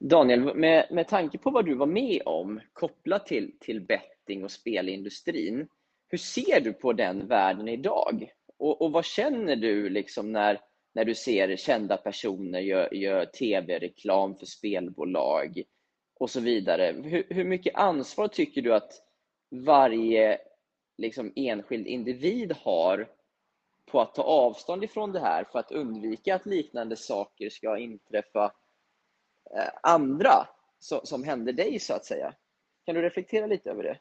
Daniel, med, med tanke på vad du var med om kopplat till, till betting och spelindustrin, hur ser du på den världen idag? Och, och vad känner du liksom när, när du ser kända personer göra gör tv-reklam för spelbolag och så vidare? Hur, hur mycket ansvar tycker du att varje liksom, enskild individ har på att ta avstånd ifrån det här för att undvika att liknande saker ska inträffa Eh, andra som, som händer dig så att säga. Kan du reflektera lite över det?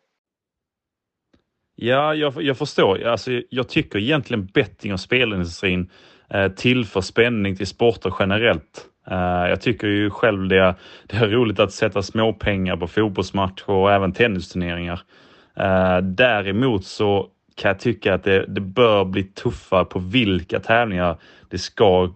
Ja, jag, jag förstår. Alltså, jag tycker egentligen betting och spelindustrin eh, tillför spänning till sporter generellt. Eh, jag tycker ju själv det, det är roligt att sätta småpengar på fotbollsmatcher och även tennisturneringar. Eh, däremot så kan jag tycka att det, det bör bli tuffare på vilka tävlingar det ska,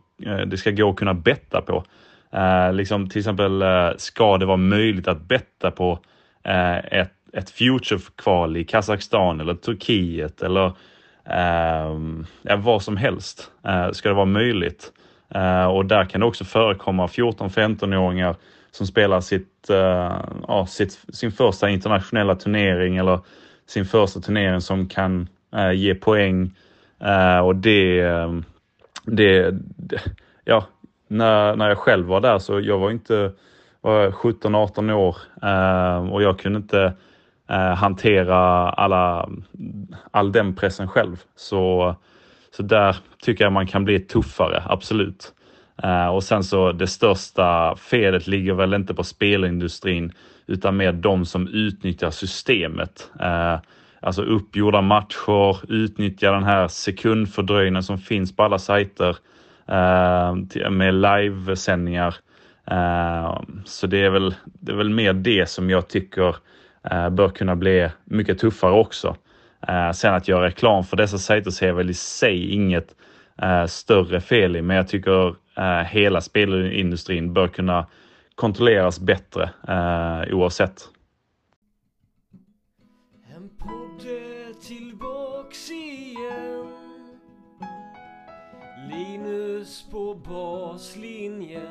det ska gå att kunna betta på. Eh, liksom till exempel eh, ska det vara möjligt att betta på eh, ett, ett Future-kval i Kazakstan eller Turkiet eller eh, ja, vad som helst. Eh, ska det vara möjligt. Eh, och där kan det också förekomma 14-15-åringar som spelar sitt, eh, ja, sitt, sin första internationella turnering eller sin första turnering som kan eh, ge poäng. Och det, ehm, det, det, ja, när, när jag själv var där så jag var inte var 17-18 år eh, och jag kunde inte eh, hantera alla, all den pressen själv. Så, så där tycker jag man kan bli tuffare, absolut. Eh, och sen så det största felet ligger väl inte på spelindustrin utan mer de som utnyttjar systemet. Eh, alltså uppgjorda matcher, utnyttja den här sekundfördröjningen som finns på alla sajter eh, Eh, med livesändningar. Eh, så det är, väl, det är väl mer det som jag tycker eh, bör kunna bli mycket tuffare också. Eh, sen att göra reklam för dessa sajter ser jag väl i sig inget större fel i, men jag tycker hela spelindustrin bör kunna kontrolleras bättre eh, oavsett. Linus på baslinjen.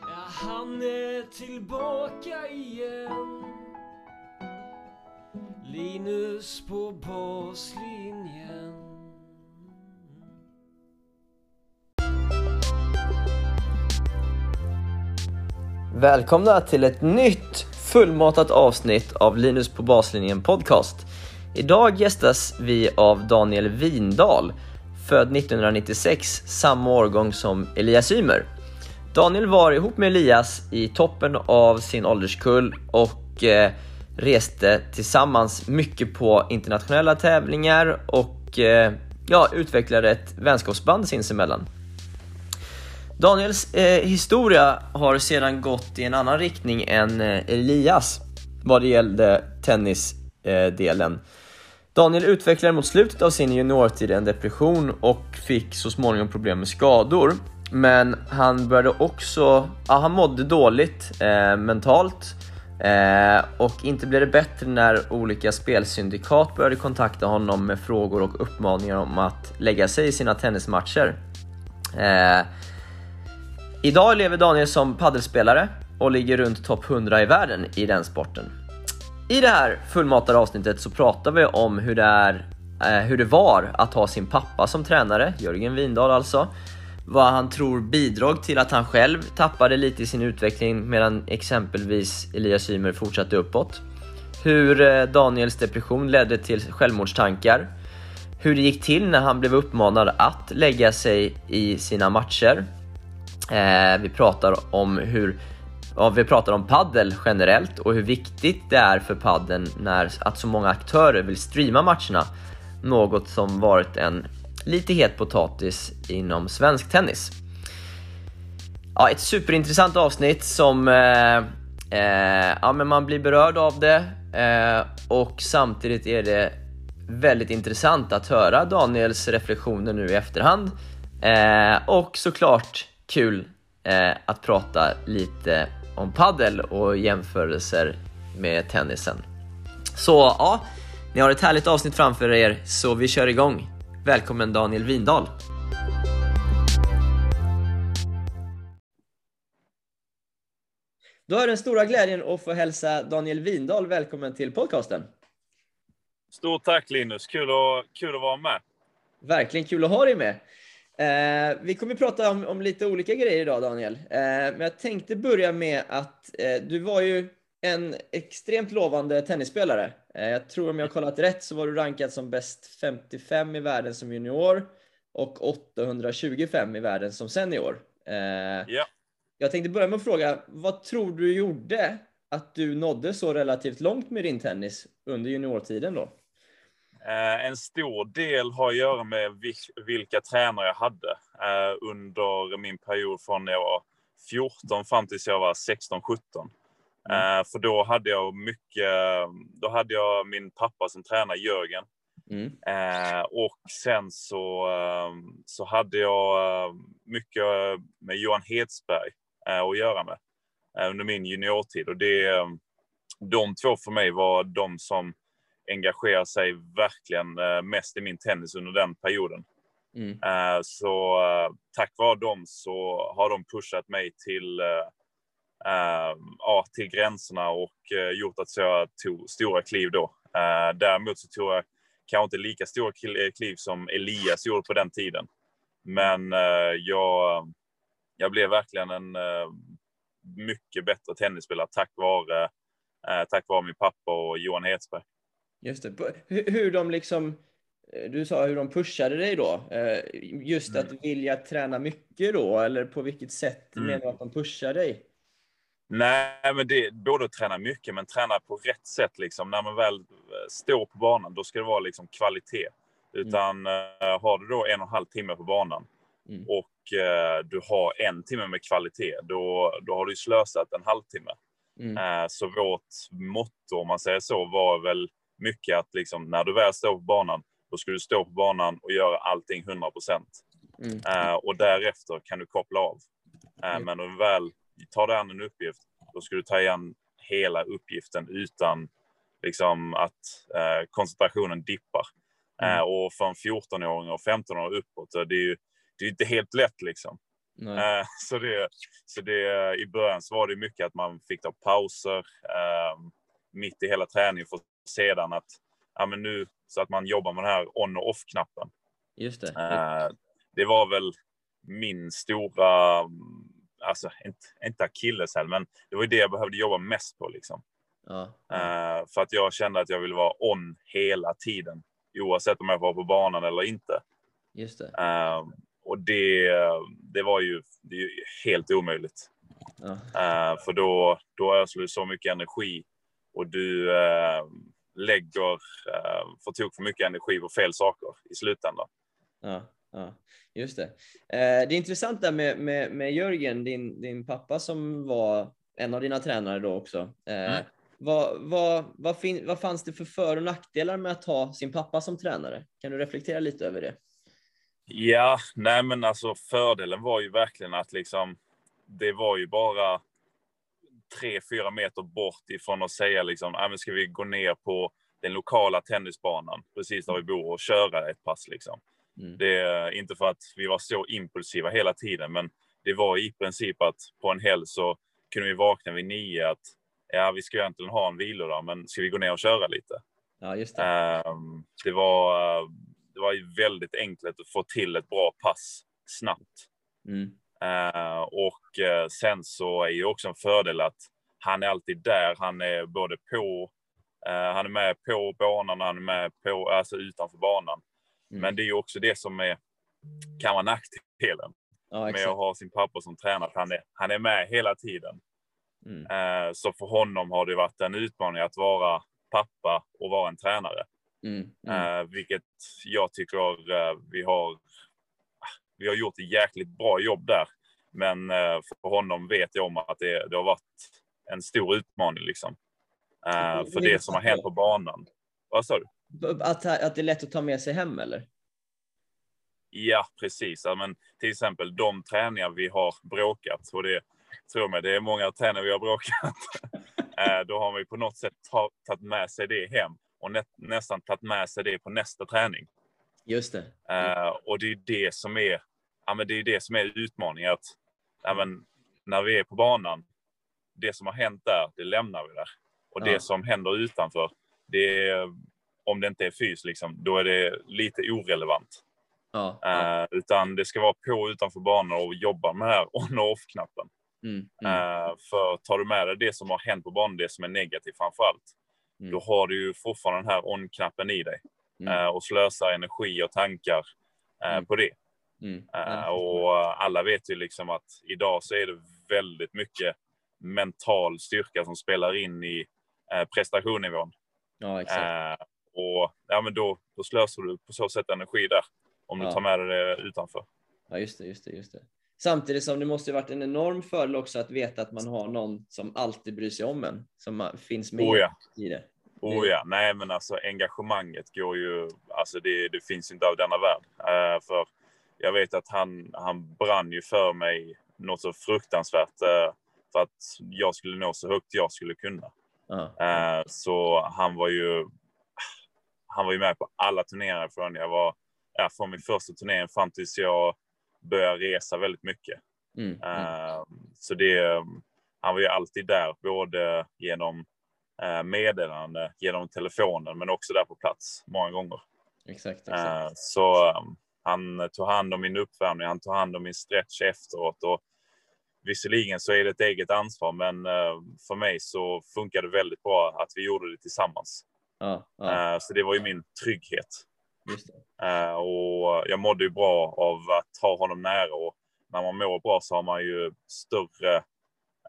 Ja, han är tillbaka igen. Linus på baslinjen. Välkomna till ett nytt fullmatat avsnitt av Linus på baslinjen podcast. Idag gästas vi av Daniel Vindal född 1996, samma årgång som Elias Ymer. Daniel var ihop med Elias i toppen av sin ålderskull och eh, reste tillsammans mycket på internationella tävlingar och eh, ja, utvecklade ett vänskapsband sinsemellan. Daniels eh, historia har sedan gått i en annan riktning än eh, Elias vad det gällde tennisdelen. Eh, Daniel utvecklade mot slutet av sin juniortid en depression och fick så småningom problem med skador. Men han började också, ja, han mådde dåligt eh, mentalt eh, och inte blev det bättre när olika spelsyndikat började kontakta honom med frågor och uppmaningar om att lägga sig i sina tennismatcher. Eh, Idag lever Daniel som paddelspelare och ligger runt topp 100 i världen i den sporten. I det här fullmatade avsnittet så pratar vi om hur det, är, eh, hur det var att ha sin pappa som tränare, Jörgen Windahl alltså. Vad han tror bidrog till att han själv tappade lite i sin utveckling medan exempelvis Elias Ymer fortsatte uppåt. Hur eh, Daniels depression ledde till självmordstankar. Hur det gick till när han blev uppmanad att lägga sig i sina matcher Eh, vi pratar om hur Ja, vi pratar om paddel generellt och hur viktigt det är för padden när att så många aktörer vill streama matcherna. Något som varit en lite het potatis inom svensk tennis. Ja, ett superintressant avsnitt som eh, eh, ja, men man blir berörd av det eh, och samtidigt är det väldigt intressant att höra Daniels reflektioner nu i efterhand eh, och såklart kul eh, att prata lite om paddel och jämförelser med tennisen. Så ja, ni har ett härligt avsnitt framför er så vi kör igång. Välkommen Daniel Windahl! Då är den stora glädjen att få hälsa Daniel Windahl välkommen till podcasten. Stort tack Linus, kul att, kul att vara med. Verkligen kul att ha dig med. Eh, vi kommer att prata om, om, lite olika grejer idag Daniel, eh, men jag tänkte börja med att eh, du var ju en extremt lovande tennisspelare. Eh, jag tror om jag har kollat rätt så var du rankad som bäst 55 i världen som junior och 825 i världen som senior. Eh, ja. Jag tänkte börja med att fråga, vad tror du gjorde att du nådde så relativt långt med din tennis under juniortiden då? Eh, en stor del har att göra med vilka tränare jag hade eh, under min period från när jag var 14 fram tills jag var 16-17. Mm. Eh, för då hade jag mycket, då hade jag min pappa som tränare, Jörgen. Mm. och sen så, så hade jag mycket med Johan Hedsberg att göra med under min juniortid. Och det, de två för mig var de som engagerar sig verkligen eh, mest i min tennis under den perioden. Mm. Eh, så eh, tack vare dem så har de pushat mig till, ja, till gränserna och gjort att jag tog stora kliv då. Däremot så tror jag kanske inte lika stora kliv som Elias gjorde på den tiden. Men jag, jag blev verkligen en mycket bättre tennisspelare tack vare, tack vare min pappa och Johan Hedsberg. Just det. Hur de liksom, eh, du sa hur de pushade dig då. Eh, just att mm. vilja träna mycket då, eller på vilket sätt mm. menar du att de pushar dig? Nej, men det är både att träna mycket, men träna på rätt sätt. Liksom. När man väl eh, står på banan, då ska det vara liksom kvalitet. Mm. Utan mm. har du då en och en halv timme på banan mm. och du har en timme med kvalitet, då, då har du slösat en halvtimme. Mm. Så vårt motto, om man säger så, var väl mycket att liksom, när du väl står på banan, då ska du stå på banan och göra allting 100 procent. Mm. Uh, och därefter kan du koppla av. Uh, mm. Men om du väl tar dig an en uppgift, då ska du ta igen hela uppgiften utan liksom, att uh, koncentrationen dippar. Mm. och för en 14-åring och 15-åring uppåt, det är ju det är inte helt lätt liksom. så det, så det, I början så var det mycket att man fick ta pauser mitt i hela träningen för sedan att ja, men nu så att man jobbar med den här on och off-knappen. Just det. Uh, det var väl min stora, alltså inte, inte akilleshäl, men det var det jag behövde jobba mest på liksom. Ja. Uh, för att jag kände att jag ville vara on hela tiden, oavsett om jag var på banan eller inte. Just det. Uh, och det, det var ju, det är helt omöjligt. Ja. för då, då ödslar du så mycket energi och du eh, lägger eh, för tok för mycket energi på fel saker i slutändan. Ja, ja just det. Eh, det är intressant där med, med, med Jörgen, din, din pappa som var en av dina tränare då också. Eh, mm. Vad, vad, vad, fin, vad fanns det för för och nackdelar med att ha sin pappa som tränare? Kan du reflektera lite över det? Ja, nej men alltså fördelen var ju verkligen att liksom det var ju bara tre, fyra meter bort ifrån att säga liksom, ah, men ska vi gå ner på den lokala tennisbanan precis där vi bor och köra ett pass liksom. Mm. Det är inte för att vi var så impulsiva hela tiden, men det var i princip att på en helg så kunde vi vakna vid nio att ja, vi ska egentligen ha en vilodag, men ska vi gå ner och köra lite? Ja, just det. Um, det var, det var ju väldigt enkelt att få till ett bra pass snabbt. Mm. Uh, och uh, sen så är ju också en fördel att han är alltid där. Han är både på, uh, han är med på banan han är med på, alltså utanför banan. Mm. Men det är ju också det som är, kan vara nackdelen ja, med att ha sin pappa som tränare. Han är, han är med hela tiden. Mm. så för honom har det varit en utmaning att vara pappa och vara en tränare. Mm. Mm. vilket jag tycker vi har vi har gjort ett jäkligt bra jobb där. Men eh, för honom vet jag om att det, det har varit en stor utmaning liksom. Eh, för det som har hänt på banan. Vad sa du? Att, att det är lätt att ta med sig hem eller? Ja, precis. Ja, men till exempel de träningar vi har bråkat och det tror mig, det är många träningar vi har bråkat. Eh, då har vi på något sätt tagit med sig det hem och nä nästan tagit med sig det på nästa träning. Just det. Och det är det som är, ja, men det är det som är utmaningen. Att, ja, men, när vi är på banan, det som har hänt där, det lämnar vi där. Och Ja. det som händer utanför, det är, om det inte är fys, liksom, då är det lite orelevant. Ja, ja. Eh, utan det ska vara på utanför banan och jobba med den här on och off-knappen. Mm, mm, Eh, för tar du med dig det som har hänt på banan, det som är negativt framför allt, Mm. då har du ju fortfarande den här on-knappen i dig. Eh, och slösar energi och tankar Mm. på det. Mm. Eh, och alla vet ju liksom att idag så är det väldigt mycket mental styrka som spelar in i prestationsnivån. ja, exakt. Eh, och ja, men då, då slösar du på så sätt energi där. Om du Ja. tar med dig det utanför. Ja, just det, just det, just det. Samtidigt som det måste varit en enorm fördel också att veta att man har någon som alltid bryr sig om en, som finns med Oh ja. i det. Oh ja, nej men alltså engagemanget går ju, alltså det, det finns inte av denna värld. Eh, för jag vet att han, han brann ju för mig något så fruktansvärt eh, för att jag skulle nå så högt jag skulle kunna. Eh, så han var ju, han var ju med på alla turneringar från jag var, ja, från min första turnering fram tills jag började resa väldigt mycket. mm, mm. Eh, Så det, han var ju alltid där, både genom meddelande, genom telefonen, men också där på plats många gånger. Exakt, exakt. Så han tog hand om min uppvärmning, han tog hand om min stretch efteråt. Och visserligen så är det ett eget ansvar, men eh, för mig så funkade det väldigt bra att vi gjorde det tillsammans. Ja, ja, Eh, Så det var ju min trygghet. Eh, Och jag mådde ju bra av att ha honom nära. Och när man mår bra så har man ju större,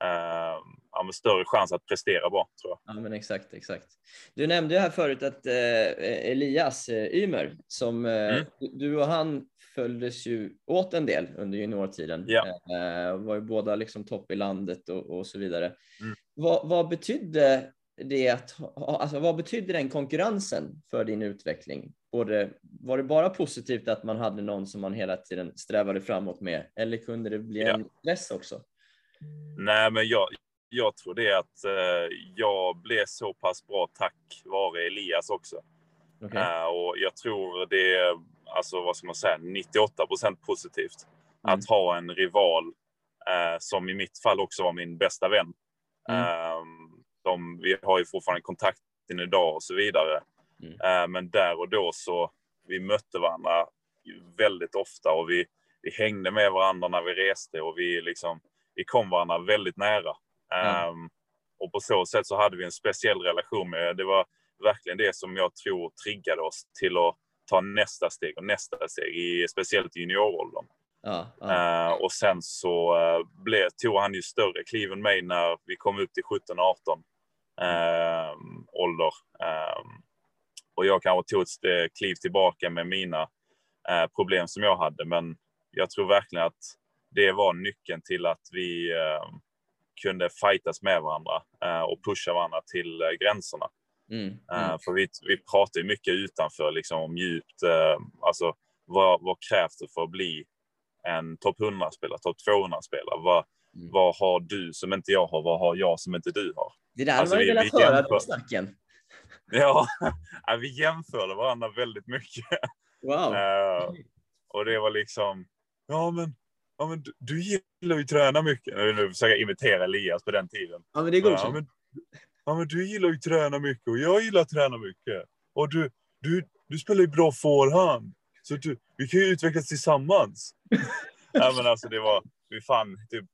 eh, ja, större chans att prestera bra, tror jag. Ja, men exakt, exakt. Du nämnde ju här förut att eh, Elias eh, Ymer, som eh, Mm. du- och han följdes ju åt en del under juniortiden. Ja. Eh, var ju båda liksom topp i landet och, och så vidare. Mm. Vad, vad betydde det att, alltså vad betydde den konkurrensen för din utveckling? Både, var det bara positivt att man hade någon som man hela tiden strävade framåt med, eller kunde det bli Ja. en stress också? Nej, men jag, jag tror det att eh, jag blev så pass bra tack vare Elias också. Okej. Eh, och jag tror det är, alltså vad ska man säga, 98 procent positivt. Mm. Att ha en rival eh, som i mitt fall också var min bästa vän. Mm. Eh, som vi har ju fortfarande kontakten idag och så vidare. Mm. Eh, men där och då så vi mötte varandra väldigt ofta och vi, vi hängde med varandra när vi reste och vi liksom vi kom varandra väldigt nära. Ehm, och på så sätt så hade vi en speciell relation med det. var verkligen det som jag tror triggade oss till att ta nästa steg och nästa steg, i, speciellt i junioråldern. Ja, ja. Eh, och sen så uh, blev, tog han ju större kliv än mig när vi kom upp till 17-18 uh, ålder. Ehm, och jag kanske tog ett kliv tillbaka med mina eh, problem som jag hade. Men jag tror verkligen att det var nyckeln till att vi kunde fightas med varandra eh, och pusha varandra till eh, gränserna. Mm, Eh, mm. för vi, vi pratar ju mycket utanför liksom, om djupt. alltså, vad, vad krävs det för att bli en topp 100-spelare, topp 200-spelare? Vad, Mm. vad har du som inte jag har? Vad har jag som inte du har? Det där Alltså, ju vi- velat vi höra, jämför. de snacken. Ja, vi jämförde varandra väldigt mycket. Wow. Och det var liksom, ja men, ja, men du, du gillar ju att träna mycket. Nu nu försöker jag imitera Elias på den tiden. Ja, men det är Ja, men, ja, men du gillar ju att träna mycket och jag gillar att träna mycket. Och du, du, du spelar ju bra forehand. Så du, vi kan ju utvecklas tillsammans. ja, men alltså det var, vi fann typ,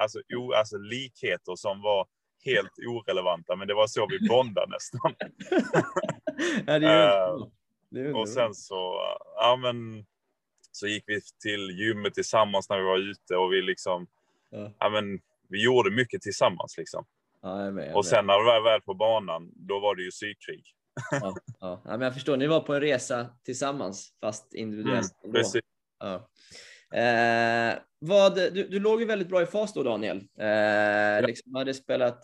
alltså, o, alltså likheter som var helt orelevanta. Men det var så vi bondade nästan. ja, det är är Och sen så, ja men, så gick vi till gymmet tillsammans när vi var ute och vi liksom, Ja. ja men, vi gjorde mycket tillsammans liksom. Ja, jag med, jag Och sen när vi var väl på banan, då var det ju psykkrig. Ja, ja. men jag förstår, ni var på en resa tillsammans, fast individuellt. Mm, precis. Eh, vad, du, du låg ju väldigt bra i fas då, Daniel. Eh, liksom hade spelat,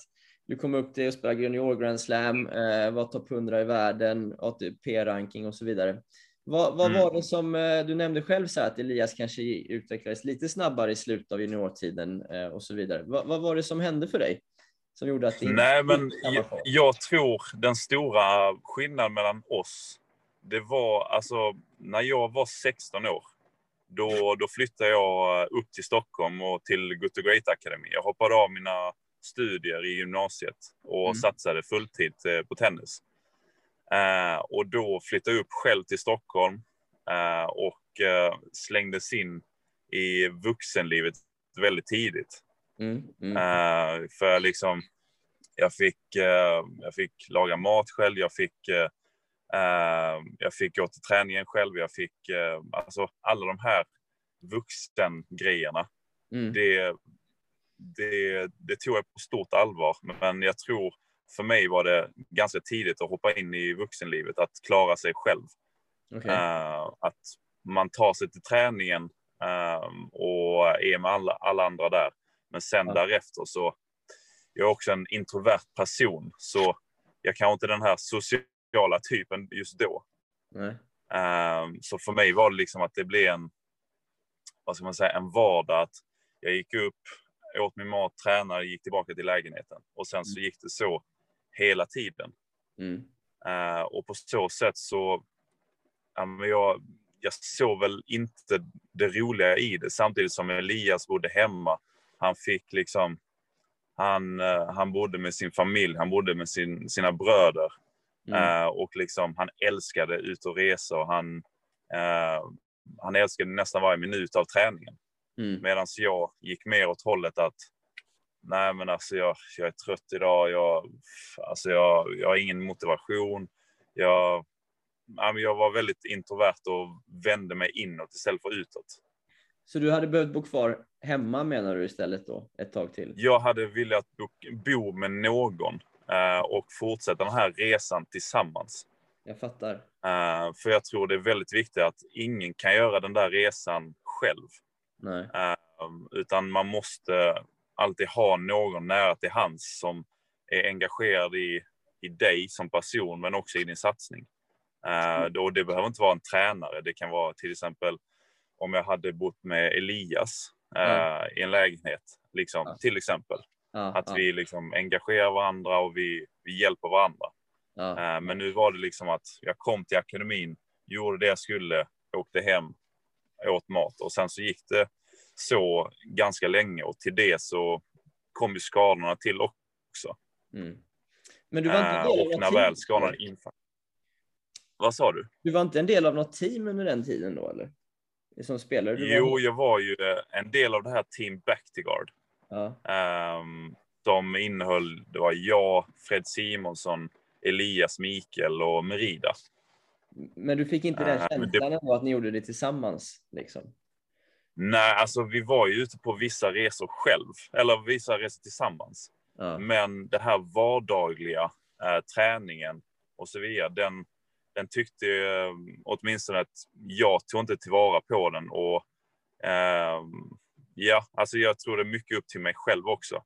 du kom upp till att spela junior Grand Slam, eh, var topp 100 i världen, ATP-ranking och så vidare. Vad, vad Mm. var det som, eh, du nämnde själv så här att Elias kanske utvecklades lite snabbare i slutet av juniortiden eh, och så vidare. Vad, vad var det som hände för dig? Som gjorde att Nej, men jag, jag tror den stora skillnaden mellan oss, det var alltså när jag var 16 år. Då, då flyttade jag upp till Stockholm och till Good to Great Academy. Jag hoppade av mina studier i gymnasiet och Mm. satsade fulltid eh, på tennis. Eh, och då flyttade jag upp själv till Stockholm eh, och eh, slängdes in i vuxenlivet väldigt tidigt. Mm. Mm. För liksom, jag fick, jag fick laga mat själv, jag fick, jag fick gå till träningen själv, jag fick, alltså alla de här vuxengrejerna, Mm. det, det, det tog jag på stort allvar. Men jag tror för mig var det ganska tidigt att hoppa in i vuxenlivet, att klara sig själv. Okej. Eh, att man tar sig till träningen eh, och är med alla, alla andra där. Men sen Ja. därefter så, jag är också en introvert person, så jag kanske inte den här sociala typen just då. Eh, så för mig var det liksom att det blev en, vad ska man säga, en vardag. Att jag gick upp, åt min mat, tränade, gick tillbaka till lägenheten. Och sen så gick det så hela tiden. Mm. Eh, och på så sätt så, ja, men jag, jag såg väl inte det roliga i det. Samtidigt som Elias bodde hemma. Han fick liksom, han, eh, han bodde med sin familj, han bodde med sin, sina bröder. Mm. Eh, och liksom, han älskade ut och resa och han, han älskade nästan varje minut av träningen. Mm. Medan jag gick mer åt hållet att nej men alltså jag, jag är trött idag, jag, alltså jag, jag har ingen motivation. Jag, men jag var väldigt introvert och vände mig inåt istället för utåt. Så du hade behövt bo kvar hemma menar du istället då, ett tag till? Jag hade velat bo, bo med någon eh, och fortsätta den här resan tillsammans. Jag fattar. Eh, för jag tror det är väldigt viktigt att ingen kan göra den där resan själv. Nej. Um, utan man måste alltid ha någon nära till hands som är engagerad i, i dig som person, men också i din satsning. Uh, då, det behöver inte vara en tränare. Det kan vara till exempel om jag hade bott med Elias uh, Ja. i en lägenhet, liksom, Ja. till exempel. Ja, Att ja, vi liksom engagerar varandra och vi, vi hjälper varandra. Uh, men nu var det liksom att jag kom till akademin, gjorde det jag skulle, åkte hem, åt mat och sen så gick det så ganska länge och till det så kom ju skadorna till också. Mm. Men du var inte Eh, del av och när team? väl skadorna infann. Vad sa du? Du var inte en del av något team under den tiden då eller? Som spelare? Jo, Var... jag var ju eh, en del av det här Team Bactiguard Ja. ehm, som innehöll, det var jag, Fred Simonsson, Elias Mikael och Merida. Men du fick inte den Eh, det- känslan ändå att ni gjorde det tillsammans? Liksom. Nej, alltså vi var ju ute på vissa resor själv, eller vissa resor tillsammans. Ja. Men det här vardagliga eh, träningen och så vidare, den, den tyckte eh, åtminstone att jag tog inte tillvara på den. Och eh, ja, alltså jag tror det är mycket upp till mig själv också.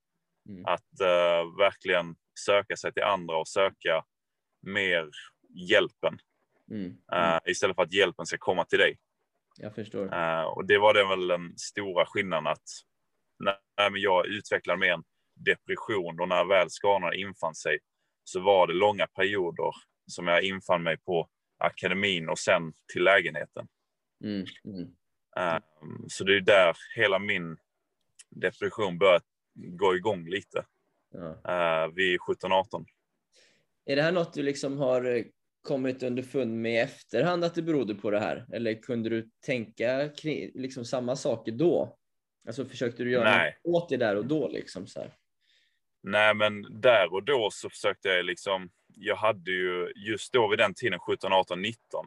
Mm. Att eh, verkligen söka sig till andra och söka mer hjälpen. Mm. eh, Mm. Istället för att hjälpen ska komma till dig. Jag förstår. Eh, och det var det väl den stora skillnaden att när men jag utvecklade med en depression och när väl skadorna infann sig så var det långa perioder som jag infann mig på akademin och sen till lägenheten. Mm. Mm. Eh, så det är där hela min depression började gå igång lite Ja. eh, vid 17-18. Är det här något du liksom har eh, kommit underfund med i efterhand att det berodde på det här? Eller kunde du tänka kring, liksom samma saker då? Alltså försökte du göra Nej. något åt det där och då liksom så här? Nej, men där och då så försökte jag liksom. Jag hade ju just då vid den tiden 17, 18, 19.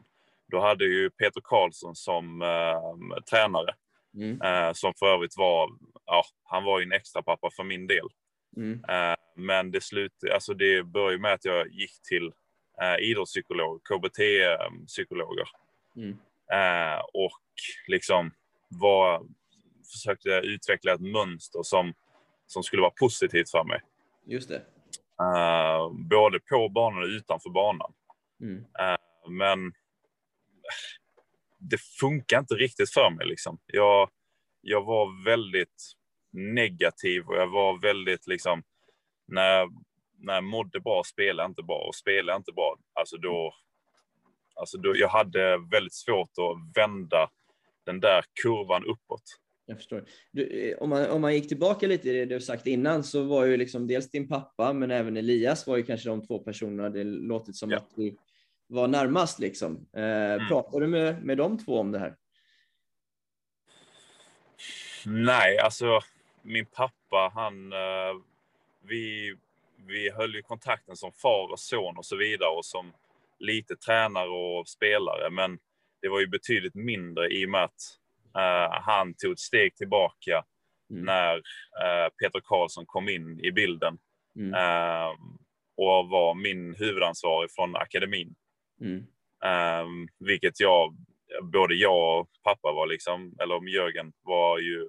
Då hade ju Peter Karlsson som eh, tränare Mm. eh, som för övrigt var. Ja, han var ju en extra pappa för min del. Mm. Eh, men det slut, alltså det började med att jag gick till eh, idrottspsykolog, KBT-psykologer Mm. eh, och liksom var, försökte utveckla ett mönster som, som skulle vara positivt för mig. Just det. Eh, både på banan och utanför banan. Mm. Men det funkar inte riktigt för mig. Liksom. Jag, jag var väldigt negativ och jag var väldigt liksom, när, när jag mådde bra spelade inte bra och spelade inte bra, alltså då, alltså då, jag hade väldigt svårt att vända den där kurvan uppåt. Jag förstår. Du, om, man, om man gick tillbaka lite i det du sagt innan så var ju liksom dels din pappa men även Elias var ju kanske de två personerna det låtit som ja. att du var närmast liksom. Eh, mm. Pratade du med, med de två om det här? Nej, alltså min pappa han, eh, vi, vi höll ju kontakten som far och son och så vidare och som lite tränare och spelare men det var ju betydligt mindre i och med att uh, han tog ett steg tillbaka mm. när uh, Peter Karlsson kom in i bilden mm. uh, och var min huvudansvarig från akademin. Mm. vilket jag, både jag och pappa var liksom, eller Jörgen var ju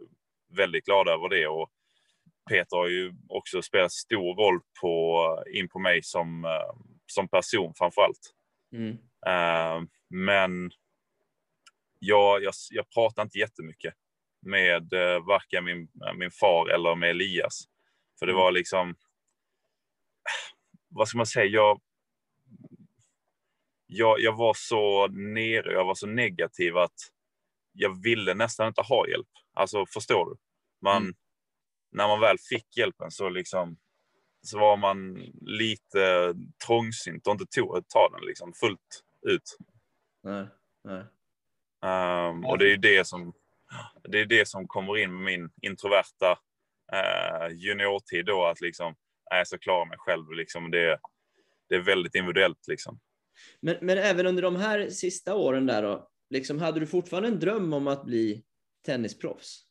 väldigt glada över det och Peter har ju också spelat stor roll på, in på mig som, som person framför allt. Mm. men jag, jag, jag pratar inte jättemycket med eh, varken min, min far eller med Elias. För det mm. var liksom, vad ska man säga, jag, jag, jag var så nere, jag var så negativ att jag ville nästan inte ha hjälp. Alltså förstår du? Man, mm. När man väl fick hjälpen så liksom så var man lite trångsynt och inte tog ta den liksom fullt ut. Nej, nej. Um, och det är ju det som, det är det som kommer in med min introverta uh, juniortid då, att liksom, jag så klara mig själv. Liksom, det, det är väldigt individuellt. Liksom. Men, men även under de här sista åren där då, liksom, hade du fortfarande en dröm om att bli tennisproffs?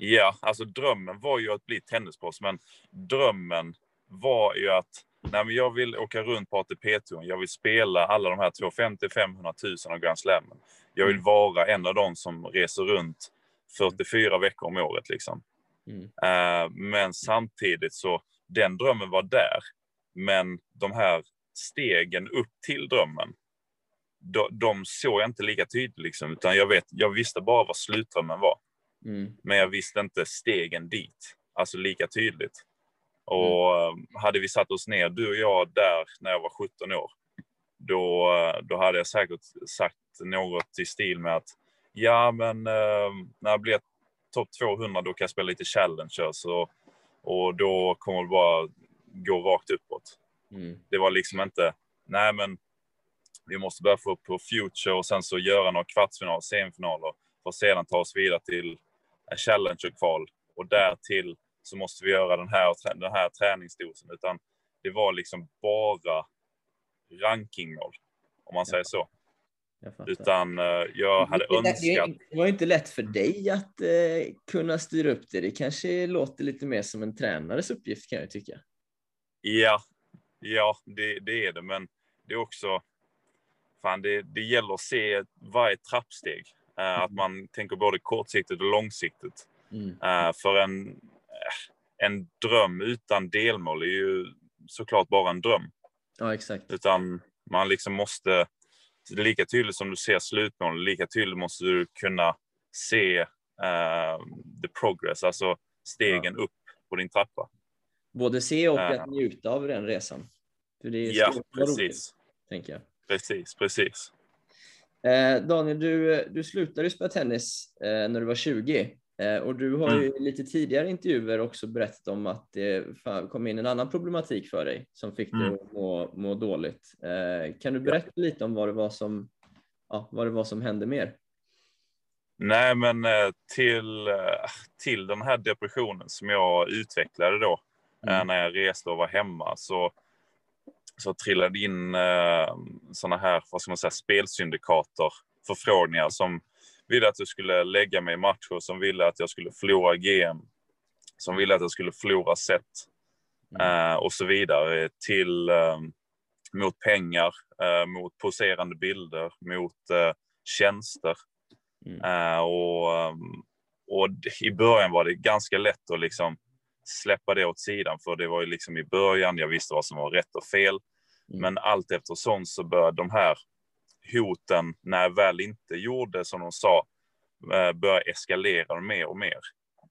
Ja, alltså drömmen var ju att bli tennisproffs, men drömmen var ju att Nej, men jag vill åka runt på ATP-touren. Jag vill spela alla de här 250 500 000 av Grand Slammen. Jag vill mm. vara en av dem som reser runt 44 veckor om året. Liksom. Mm. Uh, men samtidigt så, den drömmen var där. Men de här stegen upp till drömmen, de, de såg jag inte lika tydligt. Liksom, utan jag, vet, jag visste bara vad slutdrömmen var. Mm. Men jag visste inte stegen dit, alltså lika tydligt. Och mm. Eh, hade vi satt oss ner, du och jag, där när jag var 17 år, då, eh, då hade jag säkert sagt något i stil med att ja, men eh, när jag blir topp 200 då kan jag spela lite challengers och, och då kommer det bara gå rakt uppåt. Mm. Det var liksom inte, nej men vi måste börja få upp på Future och sen så göra några kvartsfinal, semifinaler för att sedan ta oss vidare till Challenger-kval och därtill så måste vi göra den här, den här träningsdosen, utan det var liksom bara rankingmål, om man säger så. Utan uh, jag hade det, önskat... Det var inte lätt för dig att uh, kunna styra upp det. Det kanske låter lite mer som en tränares uppgift kan jag tycka. Ja, ja det, det är det, men det är också... Fan, det, det gäller att se varje trappsteg. Mm. Att man tänker både kortsiktigt och långsiktigt. Mm. för en, en dröm utan delmål är ju såklart bara en dröm. Ja, exakt. Utan man liksom måste, lika tydligt som du ser slutmål, lika tydligt måste du kunna se uh, the progress, alltså stegen ja. upp på din trappa. Både se och uh, njuta av den resan. För det är ja, precis. Roligt, tänker jag. Precis, precis. Eh, Daniel, du, du slutade spela tennis eh, när du var 20. Eh, och du har ju mm. lite tidigare intervjuer också berättat om att det kom in en annan problematik för dig som fick dig mm. att må, må dåligt. Eh, kan du berätta ja. lite om vad det var som, ja, vad det var som hände mer? Nej, men eh, till, till den här depressionen som jag utvecklade då mm. när jag reste och var hemma så, så trillade in sådana här, vad ska man säga, spelsyndikater, förfrågningar som ville att jag skulle lägga mig i matcher, som ville att jag skulle förlora GM, som ville att jag skulle förlora set mm. uh, och så vidare till um, mot pengar, uh, mot poserande bilder, mot uh, tjänster. Mm. och, um, och i början var det ganska lätt att liksom släppa det åt sidan, för det var ju liksom i början, jag visste vad som var rätt och fel. Mm. Men allt eftersom så började de här hoten, när jag väl inte gjorde som de sa, eh, började eskalera mer och mer.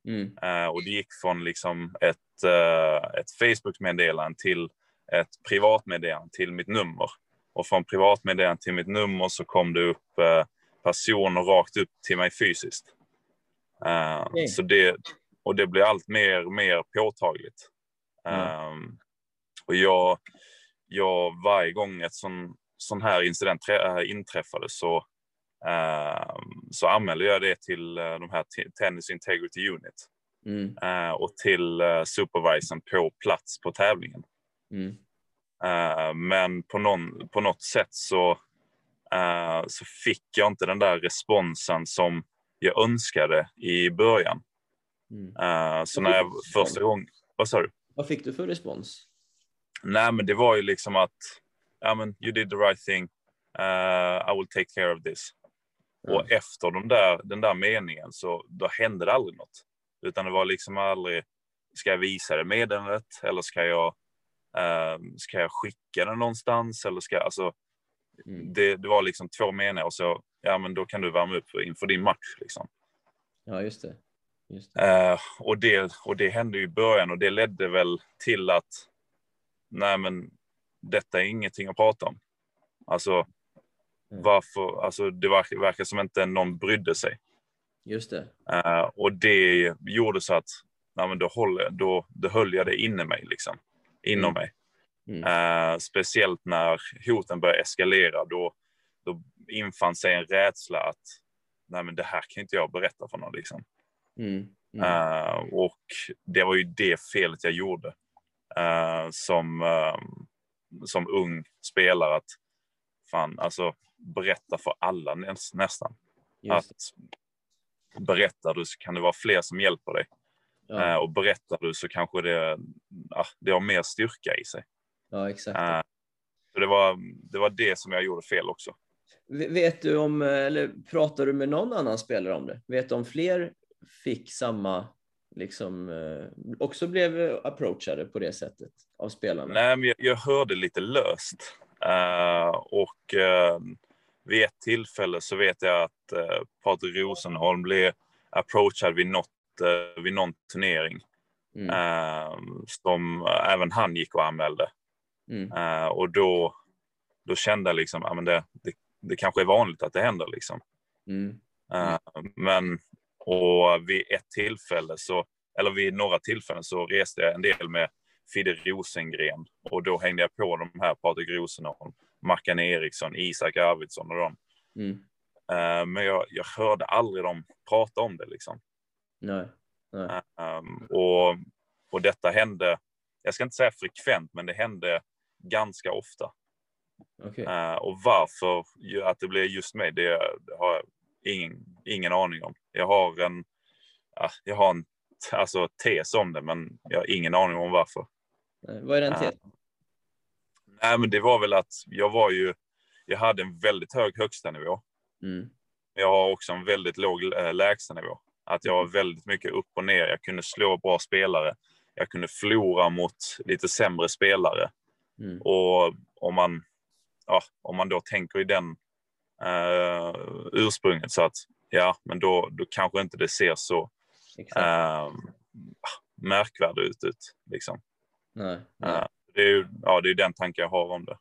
Mm. Uh, och det gick från liksom ett, uh, ett Facebook-meddelande till ett privatmeddelande till mitt nummer. Och från privatmeddelande till mitt nummer så kom det upp uh, personer rakt upp till mig fysiskt. Okej. så det, och det blir allt mer, mer påtagligt. Ja. Um, och jag, jag, varje gång ett sån, sån här incident äh, inträffade så, ehm, så anmälde jag det till uh, de här te- Tennis Integrity Unit Mm. uh, och till uh, supervisorn på plats på tävlingen. Mm. Uh, men på, någon, på något sätt så, uh, så fick jag inte den där responsen som jag önskade i början. Mm. Uh, så när jag första gången... Vad sa du? Vad fick du för respons? Nej, men det var ju liksom att ja, men you did the right thing. Uh, I will take care of this. Ja. Och efter de där, den där meningen så då hände det aldrig något. Utan det var liksom aldrig, ska jag visa det meddelandet eller ska jag, eh, ska jag skicka det någonstans? Eller ska, alltså, Mm. det, det var liksom två meningar och så, ja men då kan du värma upp inför din match. Liksom. Ja, just det. Det. Eh, och, det, och det hände i början och det ledde väl till att nej men detta är ingenting att prata om. Alltså Mm. varför, alltså det verkar, verkar som inte någon brydde sig. Just det. Eh, och det gjorde så att nej men då, håller, då, då höll jag det inne mig liksom. Inom Mm. mig. Mm. Eh, speciellt när hoten började eskalera då, då infann sig en rädsla att nej men det här kan inte jag berätta för någon liksom. Mm. Mm. Eh, och det var ju det felet jag gjorde eh, som, eh, som ung spelare. Att fan, alltså berätta för alla näs, nästan. Just. Att berättar du så kan det vara fler som hjälper dig. Ja. Och berättar du så kanske det, det har mer styrka i sig. ja, exakt. Så det var, det var det som jag gjorde fel också. Vet du om, eller pratar du med någon annan spelare om det? Vet du om fler fick samma, liksom, eh, också blev approachade på det sättet av spelarna? Nej, men jag, jag hörde lite löst. Eh, och eh, vid ett tillfälle så vet jag att uh, Patrik Rosenholm blev approachad vid, något, eh, vid någon turnering. Mm. eh, som även han gick och anmälde. Mm. Och då, då kände jag liksom, ja, men det, det, det kanske är vanligt att det händer. Liksom. Mm. Men och vid ett tillfälle, så, eller vid några tillfällen så reste jag en del med Fidde Rosengren och då hängde jag på de här Patrik Rosenholm, Mackan Eriksson, Isak Arvidsson och dem. Mm. Eh, men jag, jag hörde aldrig dem prata om det. Liksom. Nej. Nej. Um, och, och detta hände, jag ska inte säga frekvent, men det hände ganska ofta. Okej. Uh, och varför att det blev just mig, det, det har jag ingen, ingen aning om. Jag har en, ja, jag har en alltså, tes om det, men jag har ingen aning om varför. Nej. Vad är den Ja. tesen? Nej, men det var väl att jag var ju, jag hade en väldigt hög högsta nivå. Mm. Jag har också en väldigt låg äh, lägstanivå. Att jag var väldigt mycket upp och ner. Jag kunde slå bra spelare. Jag kunde förlora mot lite sämre spelare. Mm. Och om man, ja, om man då tänker i den eh, ursprunget så att ja, men då, då kanske inte det ser så eh, märkvärdigt ut. Liksom. Nej. Nej. Eh, det, är ju, ja, det är den tanken jag har om det.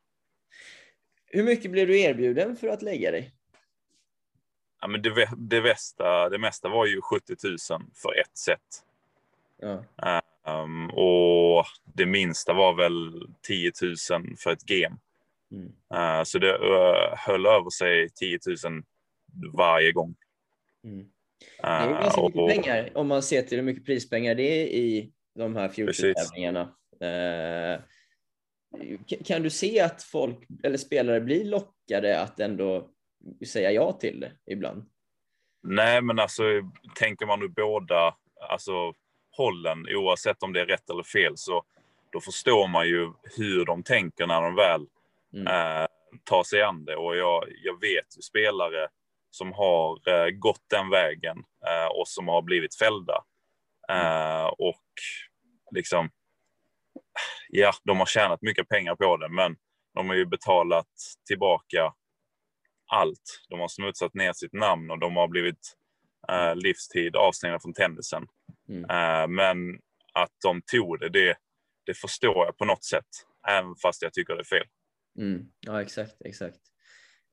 Hur mycket blev du erbjuden för att lägga dig? Ja, men det, det, västa, det mesta var ju 70 000 för ett set. Ja. Um, och det minsta var väl 10 000 för ett game. Mm. Uh, så det uh, höll över sig 10 000 varje gång. Mm. Det är ganska mycket och- pengar om man ser till hur mycket prispengar det är i de här. Future-tävlingarna. Eh, kan du se att folk eller spelare blir lockade att ändå säga ja till det ibland? Nej, men alltså tänker man nu båda alltså, hållen, oavsett om det är rätt eller fel, så då förstår man ju hur de tänker när de väl Mm. eh, tar sig an det. Och jag, jag vet ju spelare som har eh, gått den vägen eh, och som har blivit fällda. Eh, och liksom, ja, de har tjänat mycket pengar på det, men de har ju betalat tillbaka allt. De har smutsat ner sitt namn och de har blivit eh, livstid avstängda från tennisen. Mm. Eh, men att de tog det, det, det förstår jag på något sätt. Även fast jag tycker det är fel. Mm. Ja, exakt, exakt.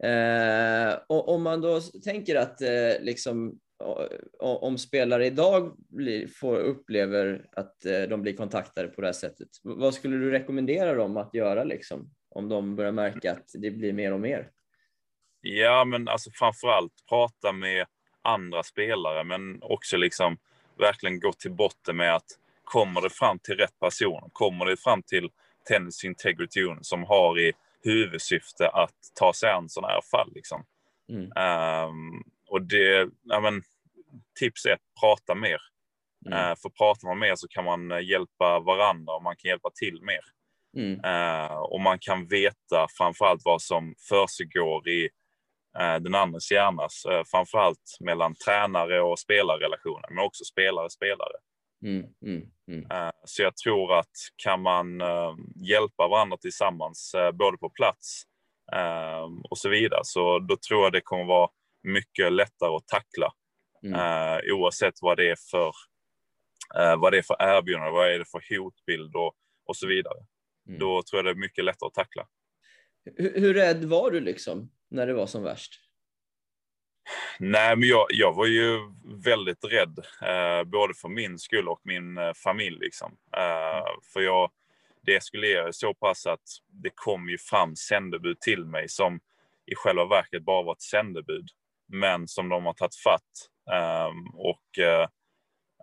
Eh, och om man då tänker att eh, liksom, om spelare idag blir, får, upplever att eh, de blir kontaktade på det här sättet, vad skulle du rekommendera dem att göra liksom? Om de börjar märka att det blir mer och mer? Ja, men alltså framförallt prata med andra spelare, men också liksom verkligen gå till botten med att kommer det fram till rätt person? Kommer det fram till Tennis Integrity Union som har i huvudsyfte att ta sig an sådana här fall? Liksom. Mm. Um, och det, ja, men, tips ett, prata mer. Mm. Uh, för pratar man mer så kan man eh, hjälpa varandra och man kan hjälpa till mer. Mm. Uh, och man kan veta framförallt vad som försiggår i uh, den andres hjärnas, uh, framförallt mellan tränare och spelarrelationer, men också spelare-spelare. Mm, mm, mm. Så jag tror att kan man hjälpa varandra tillsammans, både på plats och så vidare, så då tror jag det kommer vara mycket lättare att tackla. Mm. Oavsett vad det är för vad det är för erbjudande, vad är det för hotbild och, och så vidare. Mm. Då tror jag det är mycket lättare att tackla. Hur, hur rädd var du liksom när det var som värst? Nej, men jag, jag var ju väldigt rädd, eh, både för min skull och min eh, familj. Liksom. Eh, för jag, det eskalerade så pass att det kom ju fram sändebud till mig som i själva verket bara var ett sändebud, men som de har tagit fatt ehm, och, eh,